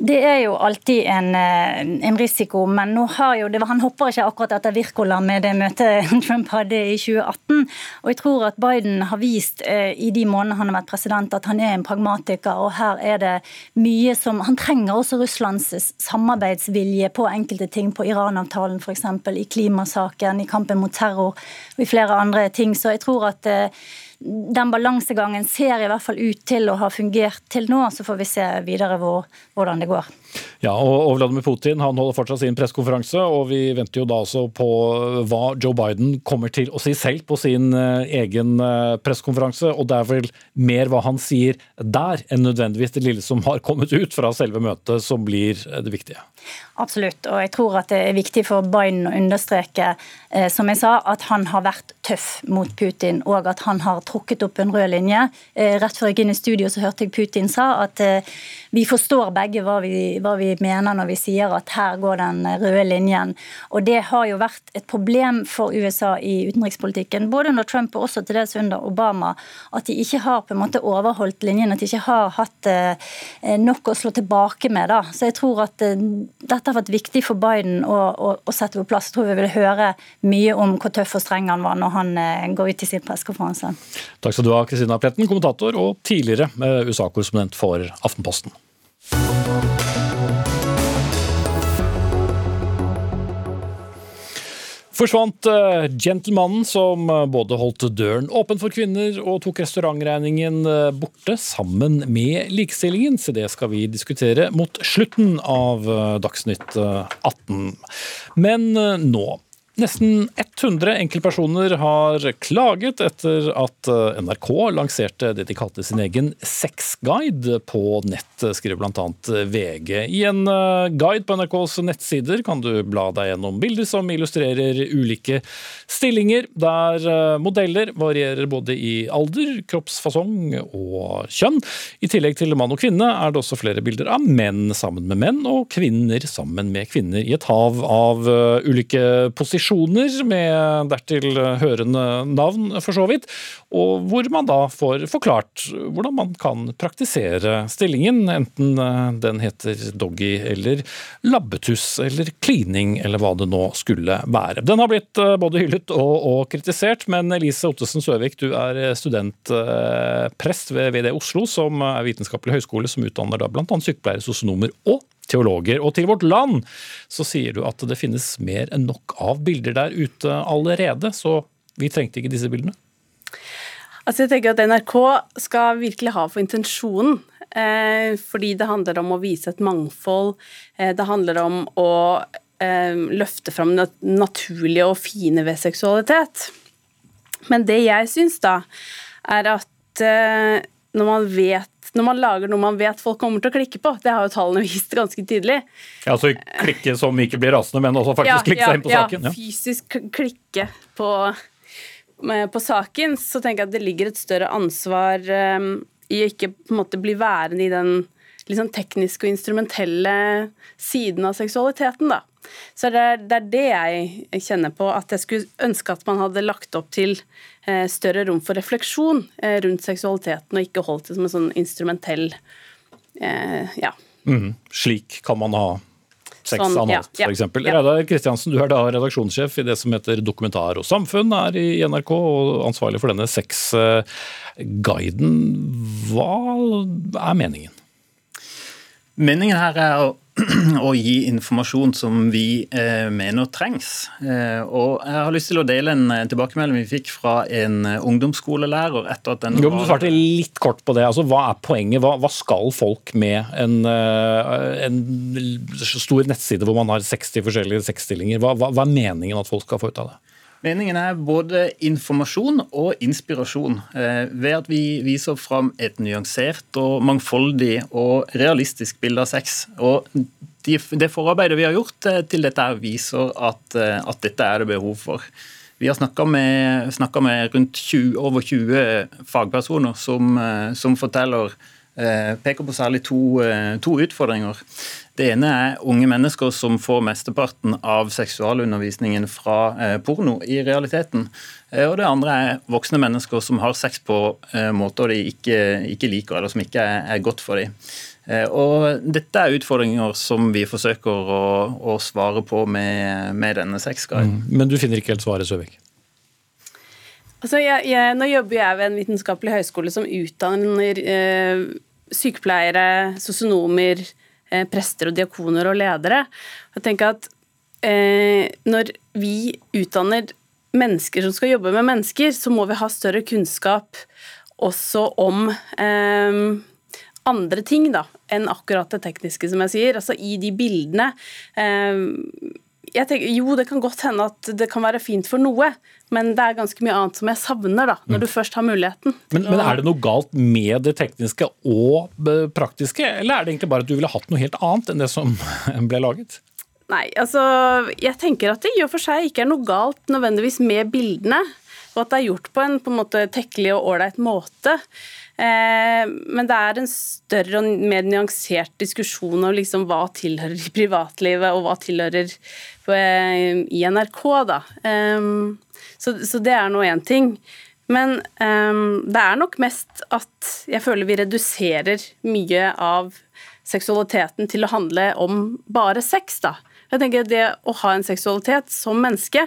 [SPEAKER 8] Det er jo alltid en, eh, en risiko, men jo, det, han hopper ikke akkurat etter Wirkola med det møtet *laughs* Trump hadde i 2018. Og jeg tror at Biden har vist eh, i de månedene han har vært president at han er en pragmatiker, og her er det mye som Han trenger også Russlands samarbeidsvilje på enkelte ting, på Iran-avtalen f.eks., i klimasaken, i kampen mot terror og i flere andre ting. Så jeg tror at eh, den balansegangen ser i hvert fall ut til å ha fungert til nå. Så får vi se videre hvor, hvordan det går.
[SPEAKER 2] Ja, og Vladimir Putin han holder fortsatt sin pressekonferanse, og vi venter jo da også på hva Joe Biden kommer til å si selv på sin eh, egen eh, pressekonferanse. Og det er vel mer hva han sier der, enn nødvendigvis det lille som har kommet ut fra selve møtet, som blir eh, det viktige.
[SPEAKER 8] Absolutt, og jeg tror at det er viktig for Biden å understreke, som jeg sa, at han har vært tøff mot Putin, og at han har trukket opp en rød linje. Rett før jeg gikk inn i studio så hørte jeg Putin sa at vi forstår begge hva vi, hva vi mener når vi sier at her går den røde linjen. Og Det har jo vært et problem for USA i utenrikspolitikken, både under Trump og også til dels under Obama, at de ikke har på en måte overholdt linjen, at de ikke har hatt eh, nok å slå tilbake med. Da. Så jeg tror at eh, dette har vært viktig for Biden å, å, å sette på plass. Jeg tror vi vil høre mye om hvor tøff og streng han var når han eh, går ut i sin pressekonferanse.
[SPEAKER 2] Takk skal du ha, Kristina Pletten, kommentator og tidligere USA-korrespondent for Aftenposten. Forsvant gentlemanen gentlemannen som uh, både holdt døren åpen for kvinner og tok restaurantregningen uh, borte, sammen med likestillingen. Så det skal vi diskutere mot slutten av Dagsnytt 18. Men nå Nesten 100 enkeltpersoner har klaget etter at eh, NRK lanserte det de kalte sin egen sexguide på nett, skriver bl.a. VG. I en eh, guide på NRKs nettsider kan du bla deg gjennom bilder som illustrerer ulike stillinger, der eh, modeller varierer både i alder, kroppsfasong og kjønn. I tillegg til mann og kvinne er det også flere bilder av menn sammen med menn, og kvinner sammen med kvinner, i et hav av ulike posisjoner diskusjoner med dertil hørende navn, for så vidt, og hvor man da får forklart hvordan man kan praktisere stillingen, enten den heter doggy eller labbetuss eller klining eller hva det nå skulle være. Den har blitt eh, både hyllet og, og kritisert, men Elise Ottesen Søvik, du er studentprest ved VD Oslo, som er vitenskapelig høyskole som utdanner da bl.a. sykepleiere, sosionomer og teologer. Og til Vårt Land så sier du at det finnes mer enn nok av bilder der ute allerede, så vi trengte ikke disse bildene?
[SPEAKER 9] Altså jeg tenker at NRK skal virkelig ha for intensjonen. Eh, fordi det handler om å vise et mangfold. Eh, det handler om å eh, løfte fram det naturlige og fine ved seksualitet. Men det jeg syns, da, er at når man vet når man lager noe man vet folk kommer til å klikke på. Det har jo tallene *laughs* vist ganske tydelig.
[SPEAKER 2] Ja, altså klikke som ikke blir rasende, men også faktisk ja, klikke seg inn på
[SPEAKER 9] ja,
[SPEAKER 2] saken?
[SPEAKER 9] Ja, fysisk klikke på, på, saken. Så tenker jeg at det ligger et større ansvar um, i å ikke på en måte bli værende i den liksom, tekniske og instrumentelle siden av seksualiteten, da. Så det er, det er, det jeg kjenner på, at jeg skulle ønske at man hadde lagt opp til eh, større rom for refleksjon eh, rundt seksualiteten, og ikke holdt det som en sånn instrumentell eh, ja.
[SPEAKER 2] Mm, slik kan man ha sex
[SPEAKER 9] sånn,
[SPEAKER 2] analt, ja, f.eks. Ja. Reidar Kristiansen, du er da redaksjonssjef i det som heter Dokumentar og samfunn her i NRK, og ansvarlig for denne sexguiden. Hva er meningen?
[SPEAKER 10] Meningen her er å *clears throat* å gi informasjon som vi eh, mener trengs. Eh, og Jeg har lyst til å dele en eh, tilbakemelding vi fikk fra en eh, ungdomsskolelærer. etter at den
[SPEAKER 2] men Du svarte litt kort på det. Altså, hva er poenget? Hva, hva skal folk med en, eh, en, stor nettside hvor man har 60 forskjellige sexstillinger? Hva, hva, hva er meningen at folk skal få ut av det?
[SPEAKER 10] Meningen er både informasjon og inspirasjon. Eh, ved at vi viser fram et nyansert og mangfoldig og realistisk bilde av sex. Og det forarbeidet vi har gjort eh, til dette, viser at, eh, at dette er det behov for. Vi har snakka med, med, rundt 20, over 20 fagpersoner som, som forteller peker på særlig to, eh, to utfordringer. Det ene er unge mennesker som får mesteparten av seksualundervisningen fra eh, porno i realiteten. Eh, og det andre er voksne mennesker som har sex på eh, måter de ikke, ikke, liker, eller som ikke er, er godt for dem. Og dette er utfordringer som vi forsøker å, å svare på med, med denne sexguiden. Mm.
[SPEAKER 2] Men du finner ikke helt svaret, Søvik?
[SPEAKER 9] Altså, jeg, jeg, nå jobber jeg ved en vitenskapelig høyskole som utdanner eh, sykepleiere, sosionomer, Eh, prester og diakoner og ledere. Jeg tenker at eh, Når vi utdanner mennesker som skal jobbe med mennesker, så må vi ha større kunnskap også om eh, andre ting da, enn akkurat det tekniske, som jeg sier. Altså i de bildene. Eh, jeg tenker, jo, det kan godt hende at det kan være fint for noe, men det er ganske mye annet som jeg savner, da, når mm. du først har muligheten.
[SPEAKER 2] Men, men, er det noe galt med det tekniske og praktiske, eller er det egentlig bare at du ville hatt noe helt annet enn det som *laughs* ble laget?
[SPEAKER 9] Nei, altså jeg tenker at det i og for seg ikke er noe galt nødvendigvis med bildene, og at det er gjort på en på en måte tekkelig og ålreit måte. Eh, men det er en større og mer nyansert diskusjon om liksom hva tilhører i privatlivet, og hva tilhører eh, i NRK. da. Så, så det er nå én ting. Men det er nok mest at jeg føler vi reduserer mye av seksualiteten til å handle om bare sex. da. Jeg tenker at Det å ha en seksualitet som menneske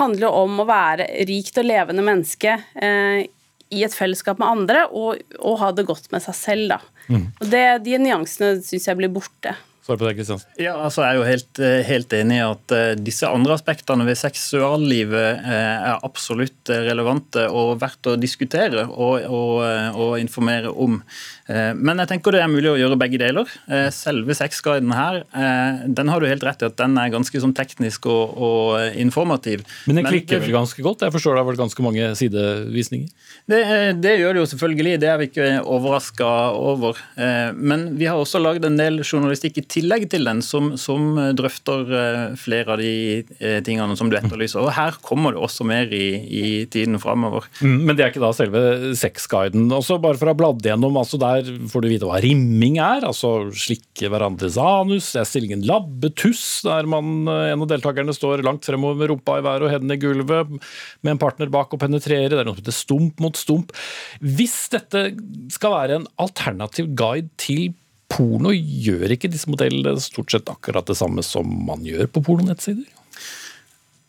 [SPEAKER 9] handler om å være rikt og levende menneske eh, i et fellesskap med andre og, og ha det godt med seg selv. Da. Mm. Og det, De nyansene syns jeg blir borte.
[SPEAKER 2] Det.
[SPEAKER 10] Ja, altså Jeg er jo helt, eh, helt enig i at uh, disse andre aspektene ved seksuallivet uh, er absolutt relevante og verdt å diskutere og, og, og informere om. Uh, men jeg tenker det er mulig å gjøre begge deler. Selve sexguiden her, den har du helt rett i at den er ganske sånn teknisk og, og informativ.
[SPEAKER 2] Men den klikker vel ganske godt? Jeg forstår det har vært ganske mange sidevisninger?
[SPEAKER 10] Det, det, gjør det jo selvfølgelig, det er vi ikke overraska over. Men vi har også lagd en del journalistikk i tillegg til den som, som eh, drøfter eh, flere av de eh, tingene som du etterlyser. Og Her kommer det også mer i, i tiden framover.
[SPEAKER 2] Mm, men det er ikke da selve sexguiden. Også bare for å ha bladd gjennom, altså Der får du vite hva rimming er. altså Slikke hverandres anus. Det er stillingen labbetuss, der man, en av deltakerne står langt fremover med rumpa i været og hendene i gulvet, med en partner bak og penetrerer. Det er noe som heter stump mot stump. Hvis dette skal være en alternativ guide til porno gjør ikke disse modellene stort sett akkurat det samme som man gjør på pornonettsider?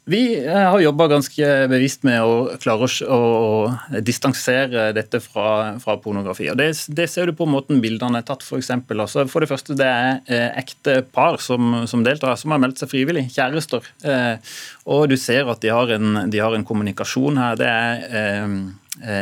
[SPEAKER 10] Vi eh, har jobba ganske bevisst med å klare å, å distansere dette fra, fra pornografi. og det, det, ser du på måten bildene er tatt. For, eksempel. altså, for det første, det er eh, ekte par som, som, deltar, som har meldt seg frivillig. Kjærester. Eh, og du ser at de har en, de har en kommunikasjon her. Det er eh,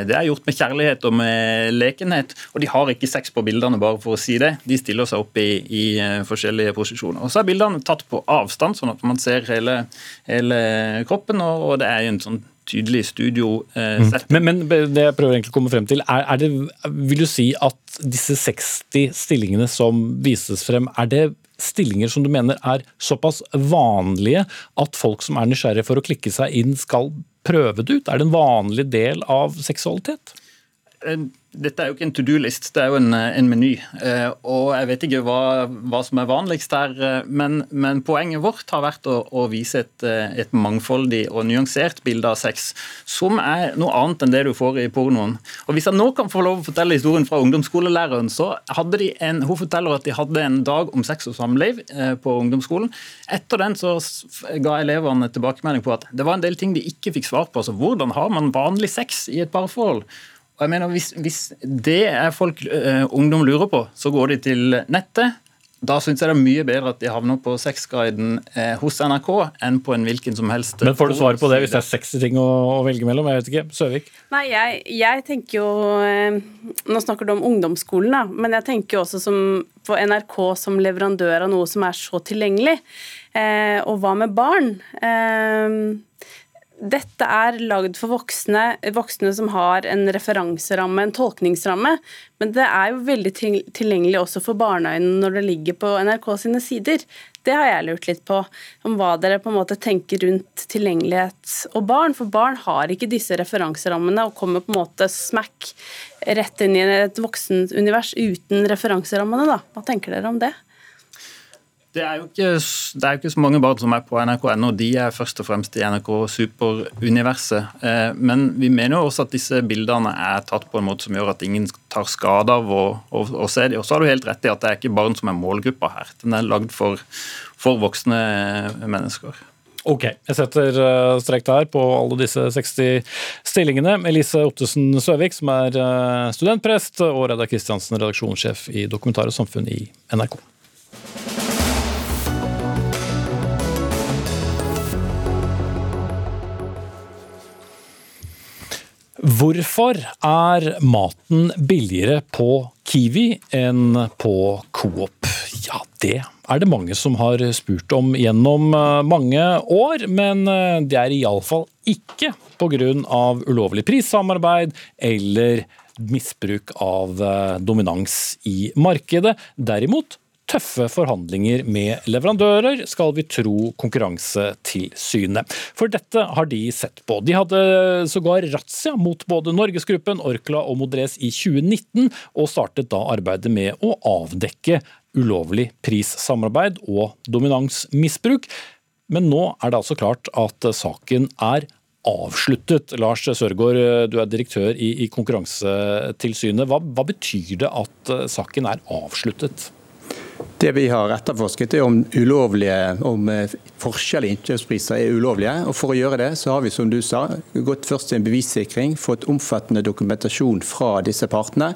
[SPEAKER 10] det er gjort med kjærlighet og med lekenhet. Og de har ikke sex på bildene, bare for å si det. De stiller seg opp i, i eh, forskjellige posisjoner. Og så er bildene tatt på avstand, sånn at man ser hele, hele kroppen, og, og det er en sånn tydelig studiosett.
[SPEAKER 2] Mm. Men, men, det jeg prøver egentlig å komme frem til, er, er, det, vil du si at disse 60 stillingene som vises frem, er det stillinger som du mener er såpass vanlige at folk som er nysgjerrige for å klikke seg inn, skal prøve det ut? Er det en vanlig del av seksualitet?
[SPEAKER 10] Eh, Dette er jo ikke en to do-list, det er jo en, en meny. Eh, og Jeg vet ikke hva, hva som er vanligst der, eh, men, men, poenget vårt har vært å, å vise et, eh, et, mangfoldig og nyansert bilde av sex, som er noe annet enn det du får i pornoen. Og Hvis jeg nå kan få lov å fortelle historien fra ungdomsskolelæreren, så hadde de en, hun forteller at de hadde en dag om sex og samliv på ungdomsskolen. Etter den så ga elevene tilbakemelding på at det var en del ting de ikke fikk svar på. altså Hvordan har man vanlig sex i et parforhold? Og jeg mener, hvis, hvis det er folk uh, ungdom lurer på, så går de til nettet. Da syns jeg det er mye bedre at de havner på Sexguiden eh, hos NRK enn på en hvilken som helst
[SPEAKER 2] Men Får du svar på det hvis det er 60 ting å, å velge mellom? Jeg vet ikke. Søvik?
[SPEAKER 9] Nei, jeg, jeg tenker jo eh, Nå snakker du om ungdomsskolen, da, men jeg tenker jo også som, på NRK som leverandør av noe som er så tilgjengelig. Eh, og hva med barn? Dette er lagd for voksne, voksne som har en referanseramme, en tolkningsramme. Men det er jo veldig tilgjengelig også for barneøynene når det ligger på NRK sine sider. Det har jeg lurt litt på, om hva dere på en måte tenker rundt tilgjengelighet og barn. For barn har ikke disse referanserammene og kommer på en måte smack rett inn i et voksenunivers uten referanserammene. da. Hva tenker dere om det?
[SPEAKER 10] Det er, ikke, det er jo ikke så mange barn som er på nrk.no. De er først og fremst i NRK Super-universet. Eh, men vi mener jo også at disse bildene er tatt på en måte som gjør at ingen tar skade av å, å, se dem. Og så har du helt rett i at det er ikke barn som er målgruppa her. Den er lagd for, for voksne mennesker.
[SPEAKER 2] Ok, jeg setter eh, strek der på alle disse 60 stillingene. Elise Ottesen Søvik, som er eh, studentprest, og Reidar Kristiansen, redaksjonssjef i Dokumentar og samfunn i NRK. Hvorfor er maten billigere på Kiwi enn på Coop? Ja, det er det mange som har spurt om gjennom eh, mange år, men eh, det er iallfall ikke pga. ulovlig prissamarbeid eller misbruk av eh, dominans i markedet. Derimot tøffe forhandlinger med leverandører, skal vi tro Konkurransetilsynet. For dette har de sett på. De hadde sågar razzia mot både Norgesgruppen, Orkla og Modres i 2019, og startet da arbeidet med å avdekke ulovlig prissamarbeid og dominansmisbruk. Men nå er det altså klart at saken er avsluttet. Lars Sørgaard, du er direktør i, Konkurransetilsynet. Hva, hva betyr det at saken er avsluttet?
[SPEAKER 11] Det vi har etterforsket er om, ulovlige, om eh, forskjellige innkjøpspriser er ulovlige. og For å gjøre det så har vi som du sa, gått først til en bevissikring, fått omfattende dokumentasjon fra disse partene.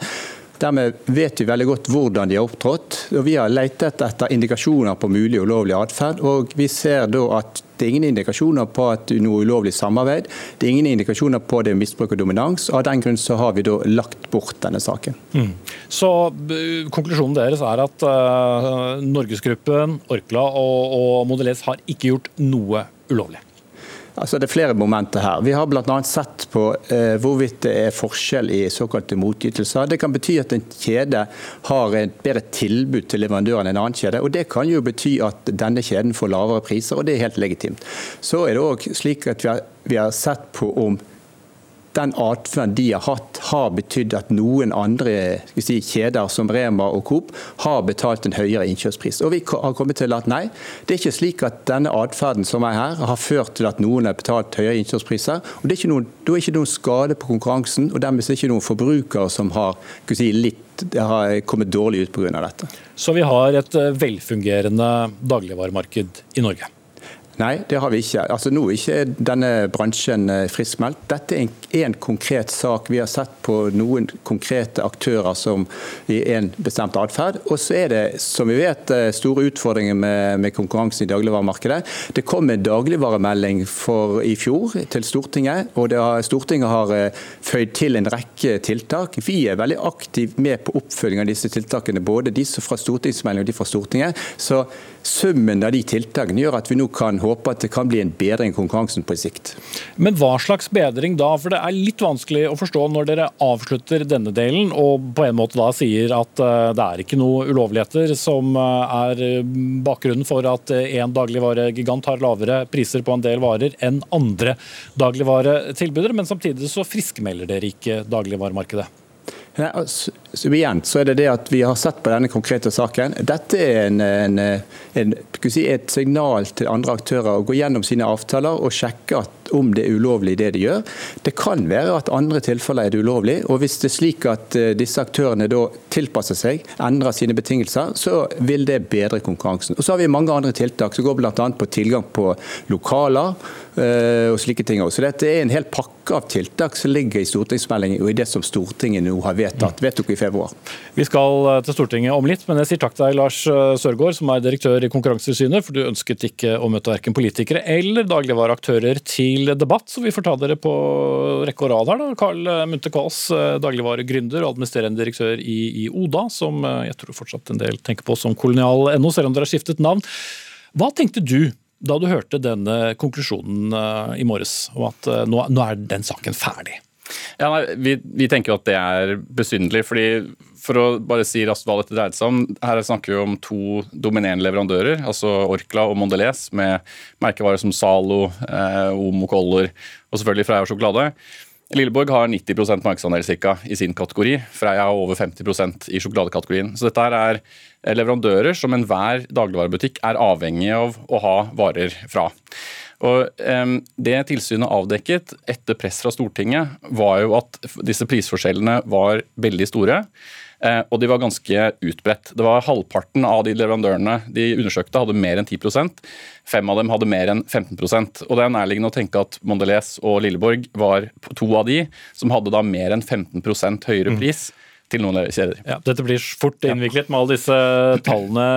[SPEAKER 11] Dermed vet vi veldig godt hvordan de har opptrådt. og Vi har letet etter indikasjoner på mulig ulovlig atferd. Og vi ser da at det er ingen indikasjoner på at noe ulovlig samarbeid. Det er ingen indikasjoner på det misbruk og dominans. og Av den grunn så har vi da lagt bort denne saken. Mm.
[SPEAKER 2] Så konklusjonen deres er at uh, Norgesgruppen, Orkla og, og Model har ikke gjort noe ulovlig?
[SPEAKER 11] Altså det er flere momenter her. Vi har bl.a. sett på eh, hvorvidt det er forskjell i såkalte motytelser. Det kan bety at en kjede har et bedre tilbud til leverandøren enn en annen kjede. og Det kan jo bety at denne kjeden får lavere priser, og det er helt legitimt. Så er det òg slik at vi har, vi har sett på om den atferden de har hatt, har betydd at noen andre si, kjeder som Rema og Coop har betalt en høyere innkjøpspris. Og Vi har kommet til at nei, det er ikke slik at denne atferden som er her, har ført til at noen har betalt høyere innkjøpspriser. og det er ikke noen, Da er ikke noen skade på konkurransen, og dermed er det ikke noen forbrukere som har, si, litt, har kommet dårlig ut pga. dette.
[SPEAKER 2] Så vi har et eh, velfungerende dagligvaremarked i Norge?
[SPEAKER 11] Nei, det har vi ikke. Altså, nå er ikke denne bransjen eh, friskmeldt. Dette er en, en, konkret sak. Vi har sett på noen konkrete aktører som i en bestemt atferd. Og så er det, som vi vet, eh, store utfordringer med, med konkurransen i dagligvaremarkedet. Det kom en dagligvaremelding for, i fjor til Stortinget, og har, Stortinget har eh, føyd til en rekke tiltak. Vi er veldig aktivt med på oppfølging av disse tiltakene, både de fra stortingsmeldingen og de fra Stortinget. Så summen av de tiltakene gjør at vi nå kan håpe at det kan bli en bedring i konkurransen på sikt.
[SPEAKER 2] Men hva slags bedring da? For det er litt vanskelig å forstå når dere avslutter denne delen og på en måte da sier at eh, det er ikke noe ulovligheter som eh, er eh, bakgrunnen for at en dagligvaregigant har lavere priser på en del varer enn andre dagligvaretilbydere, men samtidig så friskmelder dere ikke dagligvaremarkedet?
[SPEAKER 11] Ja, altså, så igjen så er det det at Vi har sett på denne konkrete saken. Dette er en, en, en, si, et signal til andre aktører å gå gjennom sine avtaler og sjekke at, om det er ulovlig det de gjør. Det kan være at andre tilfeller er det ulovlig. og Hvis det er slik at uh, disse aktørene da tilpasser seg, endrer sine betingelser, så vil det bedre konkurransen. Og Så har vi mange andre tiltak som går bl.a. på tilgang på lokaler uh, og slike ting. Så dette er en hel pakke av tiltak som ligger i stortingsmeldingen og i det som Stortinget nå har vedtatt, vedtok i februar.
[SPEAKER 2] Vi skal eh, til Stortinget om litt, men jeg sier takk til deg, Lars eh, Sørgaard, som er direktør i Konkurransetilsynet, for du ønsket ikke å møte verken politikere eller dagligvareaktører til debatt, så vi får ta dere på rekke og rad her. da. Karl Munthe Kaas, eh, dagligvaregründer og administrerende direktør i, i, Oda, som jeg tror fortsatt en del tenker på som kolonial.no, selv om dere har skiftet navn. Hva tenkte du da du hørte denne konklusjonen i morges, om at nå er den saken ferdig?
[SPEAKER 12] Ja, nei, vi, vi, tenker jo at det er besynderlig. fordi For å bare si raskt hva dette dreide seg om. Her snakker vi om to dominerende leverandører, altså Orkla og Mondelez, med merkevarer som Zalo, eh, Omo Color og selvfølgelig Freia sjokolade. Lilleborg har 90% markedsandel cirka, i sin kategori. Freia har over 50% i sjokoladekategorien. Så dette er leverandører som enhver dagligvarebutikk er avhengig av å ha varer fra. Og um, Det tilsynet avdekket etter press fra Stortinget, var jo at disse prisforskjellene var veldig store. Uh, og de var ganske utbredt. Det var Halvparten av de leverandørene de undersøkte, hadde mer enn 10% Fem av dem hadde mer enn 15% Og Det er nærliggende å tenke at Mondelez og Lilleborg var to av de som hadde da mer enn 15 høyere mm. pris. Mm til noen kjeder.
[SPEAKER 2] Ja, dette blir fort innviklet med alle disse *clears throat* tallene.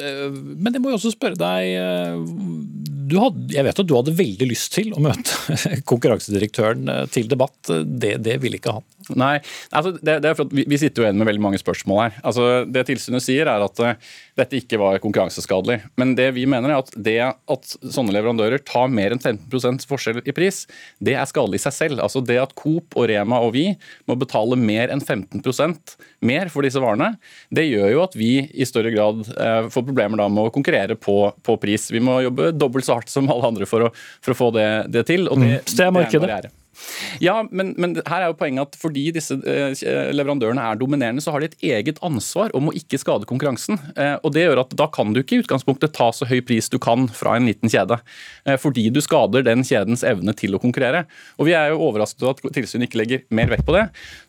[SPEAKER 2] Eh, men jeg må jo også spørre deg eh, hadde, jeg vet at du hadde veldig lyst til å møte *laughs* konkurransedirektøren eh, til debatt. Det, det ville ikke han.
[SPEAKER 12] Nei, altså det, det, er for at vi, vi, sitter jo igjen med veldig mange spørsmål her. Altså det tilsynet sier er at uh, dette ikke var konkurranseskadelig. Men det vi mener er at det at sånne leverandører tar mer enn 15% forskjell i pris, det er skadelig i seg selv. Altså Det at Coop og Rema og vi må betale mer enn 15% mer for disse varene, det gjør jo at vi i større grad uh, får problemer da med å konkurrere på, på pris. Vi må jobbe dobbelt så hardt som alle andre for å, for å få det, det, til. og det,
[SPEAKER 2] mm. det er markedet.
[SPEAKER 12] Ja, men, men, her er jo poenget at fordi disse eh, leverandørene er dominerende, så har de et eget ansvar om å ikke skade konkurransen. Eh, og det gjør at Da kan du ikke i utgangspunktet ta så høy pris du kan fra en liten kjede. Eh, fordi du skader den kjedens evne til å konkurrere. Og Vi er jo overrasket over at tilsynet ikke legger mer vekt på det.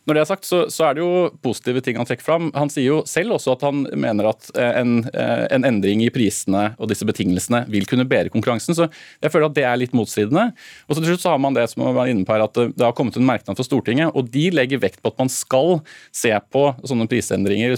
[SPEAKER 12] Når det er sagt, så, så, er det jo positive ting han trekker fram. Han sier jo selv også at han mener at en, en endring i prisene og disse betingelsene vil kunne bedre konkurransen. Så jeg føler at det er litt motstridende. Og så til slutt så har man det som man var inne på her, at det har kommet en merknad fra Stortinget, og de legger vekt på at man skal se på sånne prisendringer,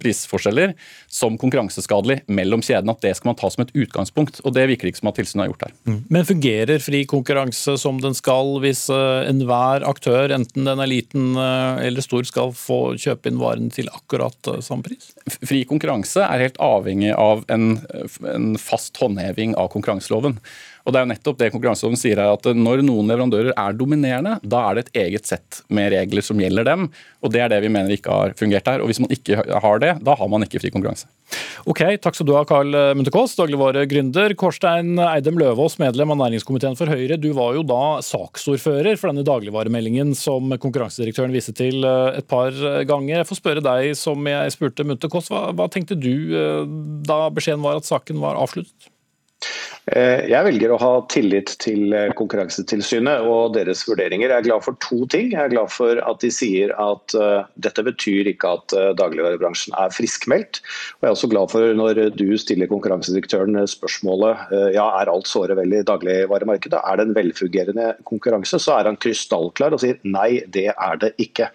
[SPEAKER 12] prisforskjeller som konkurranseskadelig mellom kjedene. At det skal man ta som et utgangspunkt. og Det virker ikke som at tilsynet har gjort her.
[SPEAKER 2] Mm. Men fungerer fri konkurranse som den skal, hvis eh, enhver aktør, enten den er liten eh, eller stor, skal få kjøpe inn varen til akkurat eh, samme pris?
[SPEAKER 12] Fri konkurranse er helt avhengig av en, en fast håndheving av konkurranseloven. Og det er jo nettopp det konkurranseloven sier her, at når noen leverandører er dominerende, da er det et eget sett med regler som gjelder dem. Og det er det vi mener ikke har fungert her. Og hvis man ikke har det, da har man ikke fri konkurranse.
[SPEAKER 2] Ok, takk skal du ha, Karl Munthe-Kaas, dagligvaregründer. Kårstein Eidem Løvaas, medlem av næringskomiteen for Høyre. Du var jo da saksordfører for denne dagligvaremeldingen som konkurransedirektøren viste til eh, et par ganger. Jeg får spørre deg, som jeg spurte Munthe-Kaas, hva, hva tenkte du eh, da beskjeden var at saken var avsluttet?
[SPEAKER 13] Eh, jeg velger å ha tillit til eh, Konkurransetilsynet og deres vurderinger. Jeg er glad for to ting. Jeg er glad for at de sier at uh, dette betyr ikke at uh, dagligvarebransjen er friskmeldt. Og jeg er også glad for når du stiller konkurransedirektøren spørsmålet ja, er alt såre vel i dagligvaremarkedet. Er det en velfungerende konkurranse? Så er han krystallklar og sier nei, det er det ikke.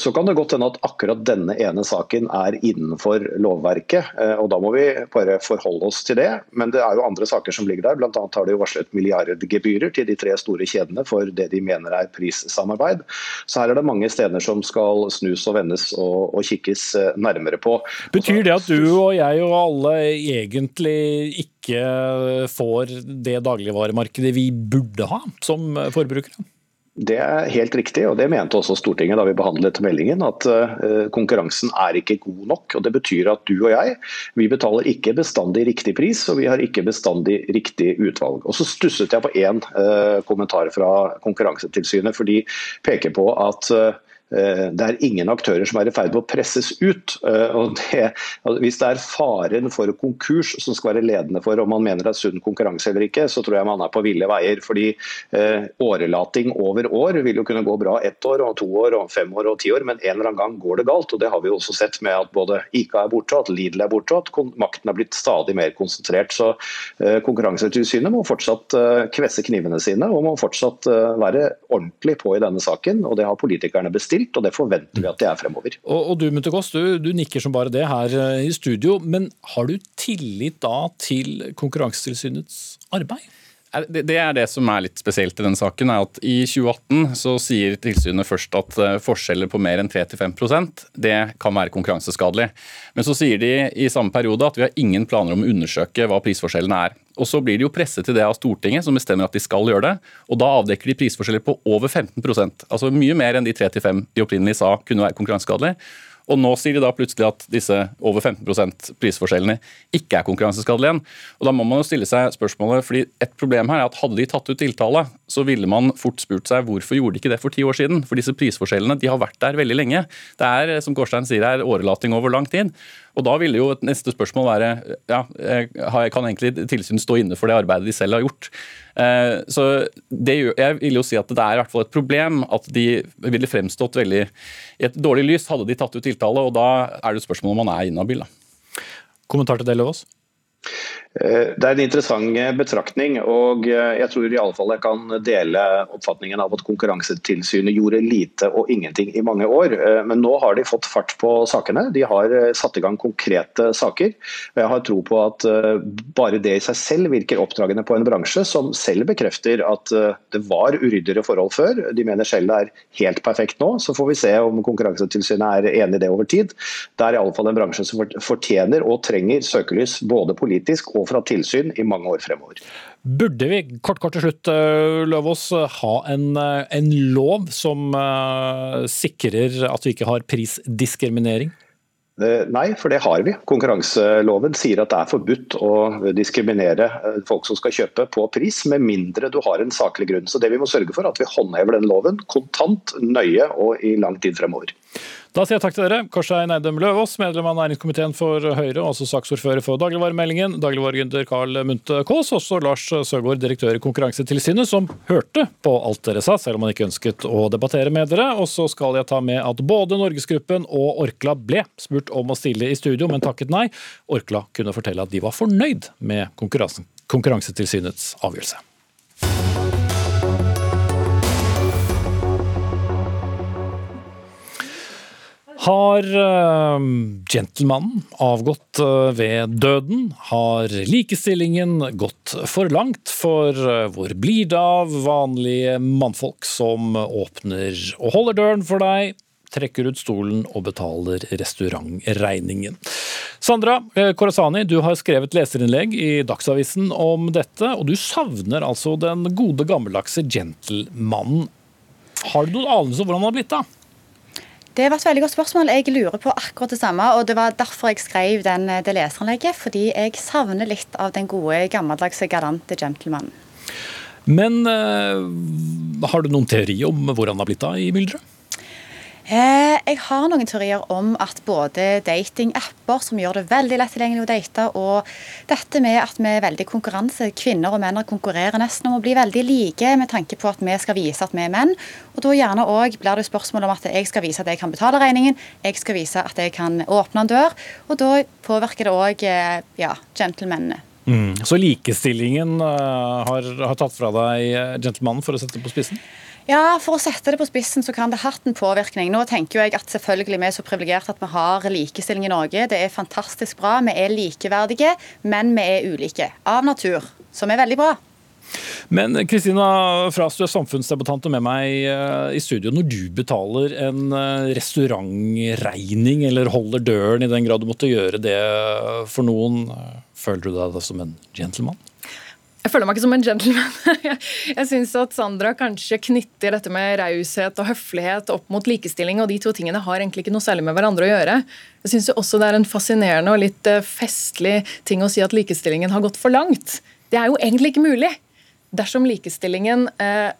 [SPEAKER 13] Så kan det godt hende at akkurat denne ene saken er innenfor lovverket, og da må vi bare forholde oss til det. Men det er jo andre saker som ligger der. Annet har de varslet milliardgebyrer til de tre store kjedene for det de mener er prissamarbeid. Så her er det mange steder som skal snus og vendes og, og kikkes eh, nærmere på.
[SPEAKER 2] Betyr det at du og jeg og alle egentlig ikke får det dagligvaremarkedet vi burde ha som forbrukere?
[SPEAKER 13] Det er helt riktig, og det mente også Stortinget da vi behandlet meldingen. At uh, konkurransen er ikke god nok. og Det betyr at du og jeg vi betaler ikke bestandig riktig pris, og vi har ikke bestandig riktig utvalg. Og Så stusset jeg på én uh, kommentar fra Konkurransetilsynet, for de peker på at uh, det er ingen aktører som er i ferd med å presses ut. og det, Hvis det er faren for konkurs som skal være ledende for om man mener det er sunn konkurranse eller ikke, så tror jeg man er på ville veier. fordi Årelating over år vil jo kunne gå bra ett år, og to år, og fem år og ti år, men en eller annen gang går det galt. og Det har vi jo også sett med at både ICA er borte, at Lidl er borte, og at makten er blitt stadig mer konsentrert. Så Konkurransetilsynet må fortsatt kvesse knivene sine og må fortsatt være ordentlig på i denne saken. og Det har politikerne bestilt, og det forventer vi at de er fremover.
[SPEAKER 2] Og, og Du Munthe Kåss, du, du, nikker som bare det her eh, i studio. Men har du tillit da til Konkurransetilsynets arbeid?
[SPEAKER 12] Det er det som er litt spesielt i denne saken. er at I 2018 så sier tilsynet først at eh, forskjeller på mer enn 3-5% det kan være konkurranseskadelig. Men så sier de i samme periode at vi har ingen planer om å undersøke hva prisforskjellene er. Og Så blir de jo presset til det av Stortinget, som bestemmer at de skal gjøre det. og Da avdekker de prisforskjeller på over 15% altså mye mer enn de 3-5 de opprinnelig sa kunne være konkurranseskadelig. Og nå sier de da plutselig at disse over 15% prisforskjellene ikke er konkurranseskadelige igjen. Og da må man jo stille seg spørsmålet, fordi Et problem her er at hadde de tatt ut tiltale, så ville man fort spurt seg hvorfor gjorde de ikke det for ti år siden? For disse prisforskjellene de har vært der veldig lenge. Det er som Gårdstein sier, er årelating over lang tid. Og Da ville jo et neste spørsmål være ja, kan egentlig tilsynet stå inne for det arbeidet de selv har gjort. Eh, så det, Jeg vil jo si at det er i hvert fall et problem at de ville fremstått veldig i et dårlig lys hadde de tatt ut tiltale, og da er det et spørsmål om man er inhabil.
[SPEAKER 2] Kommentar til det, Løvaas?
[SPEAKER 13] Eh, det er en interessant eh, betraktning, og eh, jeg tror i alle fall jeg kan dele oppfatningen av at Konkurransetilsynet gjorde lite og ingenting i mange år. Men nå har de fått fart på sakene. De har satt i gang konkrete saker. og Jeg har tro på at bare det i seg selv virker oppdragende på en bransje som selv bekrefter at det var uryddigere forhold før. De mener selv det er helt perfekt nå. Så får vi se om Konkurransetilsynet er enig i det over tid. Det er i alle fall en bransje som fortjener og trenger søkelys både politisk og fra tilsyn i mange år fremover.
[SPEAKER 2] Burde vi kort kort til slutt eh, Løvaas, ha en, eh, en lov som uh, sikrer at vi ikke har prisdiskriminering?
[SPEAKER 13] Nei, for det har vi. Konkurranseloven sier at det er forbudt å diskriminere folk som skal kjøpe på pris, med mindre du har en saklig grunn. Så det Vi må sørge for er at vi håndhever den loven kontant, nøye og i lang tid fremover.
[SPEAKER 2] Da sier jeg takk til dere. Korstein Eidem Løvaas, medlem av næringskomiteen for Høyre, også saksordfører for dagligvaremeldingen. Dagligvaregründer Carl Munthe Kaas, også Lars Søgaard, direktør i Konkurransetilsynet, som hørte på alt dere sa, selv om han ikke ønsket å debattere med dere. Og så skal jeg ta med at både Norgesgruppen og Orkla ble spurt om å stille i studio, men takket nei. Orkla kunne fortelle at de var fornøyd med Konkurransetilsynets avgjørelse. Har uh, gentlemanen avgått uh, ved døden? Har likestillingen gått for langt? For uh, hvor blir det av vanlige mannfolk som åpner og holder døren for deg, trekker ut stolen og betaler restaurantregningen? Sandra Korasani, du har skrevet leserinnlegg i Dagsavisen om dette, og du savner altså den gode gammeldagse gentlemanen. Har du noen anelse om hvordan han har blitt av?
[SPEAKER 14] Det var et veldig godt spørsmål. Jeg lurer på akkurat det samme. og Det var derfor jeg skrev den, det leseranlegget. Fordi jeg savner litt av den gode, gammeldagse, galante gentlemanen.
[SPEAKER 2] Men øh, har du noen teori om hvor han har blitt av i mylderet?
[SPEAKER 14] Eh, jeg har noen teorier om at både datingapper som gjør det veldig lett tilgjengelig å date, og dette med at vi er veldig konkurranse, kvinner og menn konkurrerer nesten om å bli veldig like med tanke på at vi skal vise at vi er menn. Og da gjerne òg blir det spørsmål om at jeg skal vise at jeg kan betale regningen, jeg skal vise at jeg kan åpne en dør, og da påvirker det òg eh, ja, gentlemanene.
[SPEAKER 2] Mm. Så likestillingen uh, har, har, tatt fra deg gentlemanen, for å sette det på spissen?
[SPEAKER 14] Ja, For å sette det på spissen så kan det ha hatt en påvirkning. Nå tenker jeg at selvfølgelig vi er så privilegerte at vi har likestilling i Norge. Det er fantastisk bra. Vi er likeverdige, men vi er ulike. Av natur. Som er veldig bra.
[SPEAKER 2] Men Kristina Fras, du er samfunnsdebattant med meg eh, i studio. Når du betaler en eh, restaurantregning, eller holder døren i den grad du måtte gjøre det for noen, eh, føler du deg som en gentleman?
[SPEAKER 15] Jeg føler meg ikke som en gentleman. *laughs* Jeg syns at Sandra kanskje knytter dette med raushet og høflighet opp mot likestilling, og de to tingene har egentlig ikke noe særlig med hverandre å gjøre. Jeg syns også det er en fascinerende og litt eh, festlig ting å si at likestillingen har gått for langt. Det er jo egentlig ikke mulig. Dersom likestillingen eh,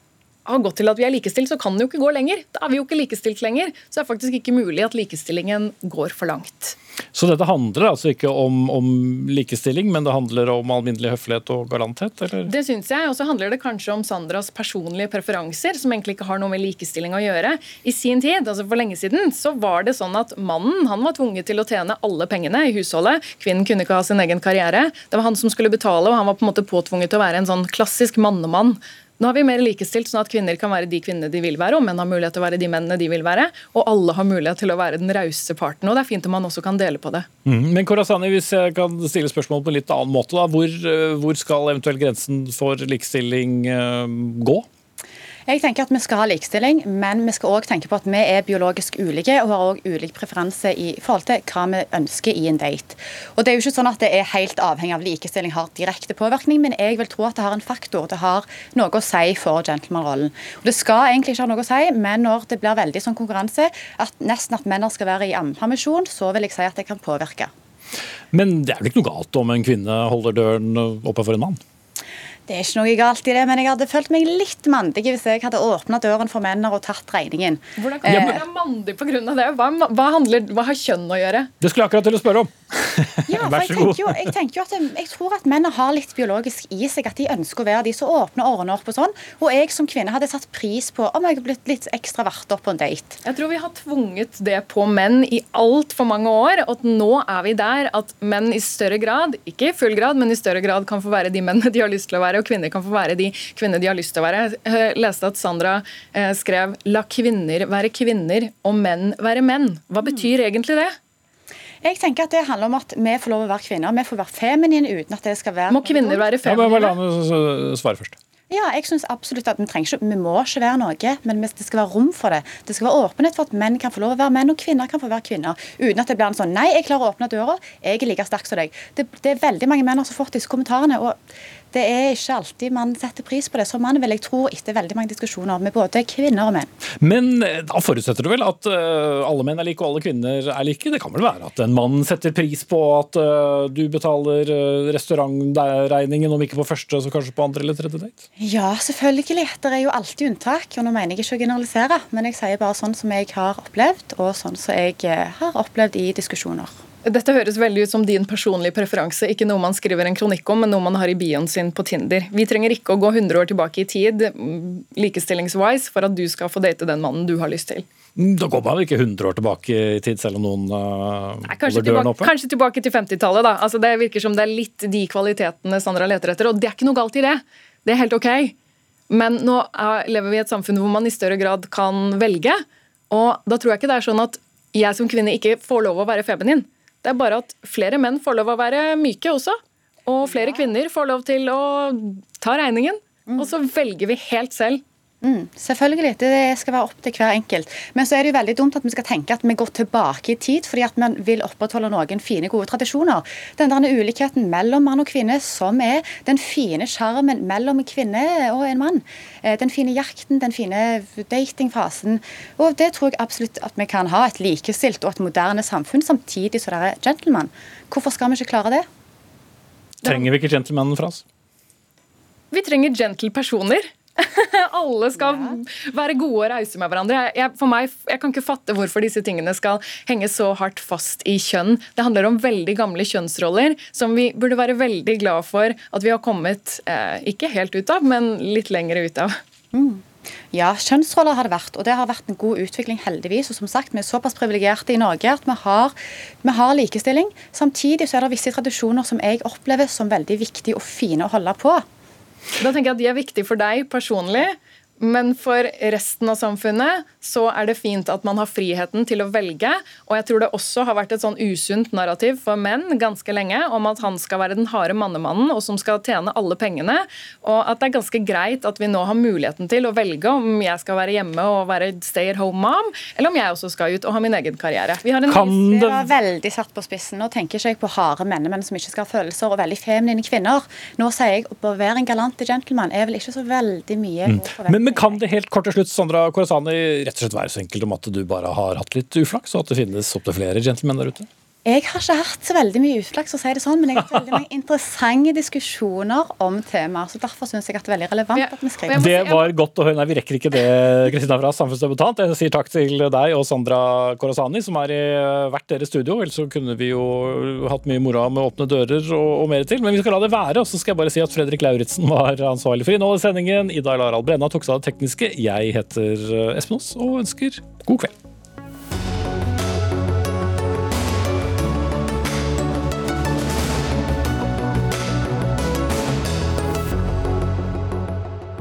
[SPEAKER 15] har gått til at vi er likestilt, så kan det jo ikke gå lenger. Da er vi jo ikke likestilt lenger. Så det er faktisk ikke mulig at likestillingen går for langt.
[SPEAKER 2] Så dette handler altså ikke om, om likestilling, men det handler om alminnelig høflighet og galanthet? eller?
[SPEAKER 15] Det syns jeg. Og så handler det kanskje om Sandras personlige preferanser, som egentlig ikke har noe med likestilling å gjøre. I sin tid, altså for lenge siden, så var det sånn at mannen han var tvunget til å tjene alle pengene i husholdet. Kvinnen kunne ikke ha sin egen karriere. Det var han som skulle betale, og han var på en måte påtvunget til å være en sånn klassisk mannemann. Nå har vi mer likestilt, sånn at kvinner kan være de kvinnene de vil være, og menn har mulighet til å være de mennene de vil være. Og alle har mulighet til å være den rause parten. Og det er fint om man også kan dele på det.
[SPEAKER 2] Mm. Men Korazani, hvis jeg kan stille spørsmål på en litt annen måte, da. Hvor, eh, hvor skal eventuelt grensen for likestilling uh, gå?
[SPEAKER 14] Jeg tenker at Vi skal ha likestilling, men vi skal også tenke på at vi er biologisk ulike og har også ulik preferanse i forhold til hva vi ønsker i en date. Og Det er jo ikke sånn at det er helt avhengig av likestilling har direkte påvirkning, men jeg vil tro at det har en faktor. Det har noe å si for gentleman-rollen. Det skal egentlig ikke ha noe å si, men når det blir veldig sånn konkurranse, at nesten at menn skal være i ammepermisjon, så vil jeg si at det kan påvirke.
[SPEAKER 2] Men det er vel ikke noe galt om en kvinne holder døren oppe for en mann?
[SPEAKER 14] Det er ikke noe galt i det, men jeg hadde følt meg litt mandig hvis jeg hadde åpna døren for menn og tatt regningen.
[SPEAKER 15] Hvordan kan du være mandig pga. det? Hva, hva, handler, hva, har kjønn å gjøre?
[SPEAKER 2] Det skulle jeg akkurat til å spørre om.
[SPEAKER 14] ja, *laughs* for jeg tenker, jo, jeg tenker jo at jeg, jeg tror at menn har litt biologisk i seg, at de ønsker å være de som åpner og ordner opp og sånn. Og jeg som kvinne hadde satt pris på om jeg hadde blitt litt ekstra vart opp på en date.
[SPEAKER 15] Jeg tror vi har tvunget det på menn i altfor mange år, og at nå er vi der at menn i større grad, ikke i full grad, men i større grad kan få være de mennene de har lyst til å være og kvinner kan få være de kvinner de har lyst til å være. Jeg leste at Sandra eh, skrev 'la kvinner være kvinner og menn være menn'. Hva betyr egentlig det?
[SPEAKER 14] Jeg tenker at Det handler om at vi får lov å være kvinner. Vi får være feminine uten at det skal være
[SPEAKER 15] Må kvinner være feminine?
[SPEAKER 2] Ja, La meg svare først.
[SPEAKER 14] Ja, jeg synes absolutt at Vi trenger ikke, vi må ikke være noe, men det skal være rom for det. Det skal være åpenhet for at menn kan få lov å være menn, og kvinner kan få være kvinner. Uten at det blir en sånn Nei, jeg klarer å åpne døra. Jeg er like sterk som deg. Det, det er veldig mange menn som har fått disse kommentarene. og det er ikke alltid man setter pris på det. Som mann vil jeg tro, etter veldig mange diskusjoner med både kvinner og menn.
[SPEAKER 2] Men eh, da forutsetter du vel at uh, alle menn er like og alle kvinner er like? Det kan vel være at en mann setter pris på at uh, du betaler restaurantregningen, om ikke på første, så kanskje på andre eller tredje date?
[SPEAKER 14] Ja, selvfølgelig. Det er jo alltid unntak. og Nå mener jeg ikke å generalisere, men jeg sier bare sånn som jeg har opplevd, og sånn som jeg har opplevd i diskusjoner.
[SPEAKER 15] Dette høres veldig ut som din personlige preferanse, ikke noe man skriver en kronikk om, men noe man har i bioen sin på Tinder. Vi trenger ikke å gå 100 år tilbake i tid mm, likestillingswise for at du skal få date den mannen du har lyst til.
[SPEAKER 2] Mm, da går man ikke 100 år tilbake i tid, selv om noen uh,
[SPEAKER 15] Nei, kanskje, tilbake, kanskje tilbake til 50-tallet. da. Altså, det virker som det er litt de kvalitetene Sandra leter etter, og det er ikke noe galt i det. Det er helt ok. Men nå er, lever vi i et samfunn hvor man i større grad kan velge, og da tror jeg ikke det er sånn at jeg som kvinne ikke får lov å være feminin. Det er bare at flere menn får lov å være myke også. Og flere kvinner får lov til å ta regningen. Og så velger vi helt selv
[SPEAKER 14] Mm, selvfølgelig. Det skal være opp til hver enkelt. Men så er det jo veldig dumt at vi skal tenke at vi går tilbake i tid fordi at man vil opprettholde noen fine, gode tradisjoner. Den der ulikheten mellom mann og kvinne som er den fine sjarmen mellom en kvinne og en mann. Eh, den fine jakten, den fine datingfasen. Og det tror jeg absolutt at vi kan ha. Et likestilt og et moderne samfunn samtidig som det er gentleman. Hvorfor skal vi ikke klare det?
[SPEAKER 2] Trenger vi ikke gentlemanen fra oss?
[SPEAKER 15] Vi trenger gentle personer. *laughs* Alle skal yeah. være gode og rause med hverandre. Jeg, for meg, jeg kan ikke fatte hvorfor disse tingene skal henge så hardt fast i kjønn. Det handler om veldig gamle kjønnsroller som vi burde være veldig glad for at vi har kommet eh, ikke helt ut av, men litt lenger ut av.
[SPEAKER 14] Mm. Ja, kjønnsroller har det vært, og det har vært en god utvikling, heldigvis. Og som sagt, Vi er såpass privilegerte i Norge at vi har, vi har, likestilling. Samtidig så er det visse tradisjoner som jeg opplever som veldig viktige og fine å holde på.
[SPEAKER 15] Da tenker jeg at De er viktige for deg personlig, men for resten av samfunnet så er det fint at man har friheten til å velge. Og jeg tror det også har vært et sånn usunt narrativ for menn ganske lenge om at han skal være den harde mannemannen og som skal tjene alle pengene. Og at det er ganske greit at vi nå har muligheten til å velge om jeg skal være hjemme og være stay at home mom, eller om jeg også skal ut og ha min egen karriere.
[SPEAKER 14] Vi har en kan det var veldig satt på spissen. Nå tenker ikke jeg på harde mennemenn som ikke skal ha følelser, og veldig feminine kvinner. Nå sier jeg å være en galant gentleman er vel ikke så veldig mye
[SPEAKER 2] mm. Men kan det helt kort til slutt, Sandra Korazani, rett og slett være så enkelt om at du bare har hatt litt uflaks, og at det finnes opptil flere gentlemen der ute?
[SPEAKER 14] Jeg har ikke hatt så veldig mye utflaks, å si det sånn, men jeg har hatt veldig mange *laughs* interessante diskusjoner om temaer. så Derfor syns jeg at det er veldig relevant at vi skriver.
[SPEAKER 2] Det var godt å høre. Nei, vi rekker ikke det, Kristina fra Samfunnsdebutant. Jeg sier takk til deg og Sandra Korasani, som er i hvert deres studio. Ellers så kunne vi jo hatt mye moro med åpne dører og, og mer til. Men vi skal la det være. Og så skal jeg bare si at Fredrik Lauritzen var ansvarlig for innholdet i sendingen. Ida Larald Brenna tok seg av det tekniske. Jeg heter Espen Aas og ønsker god kveld.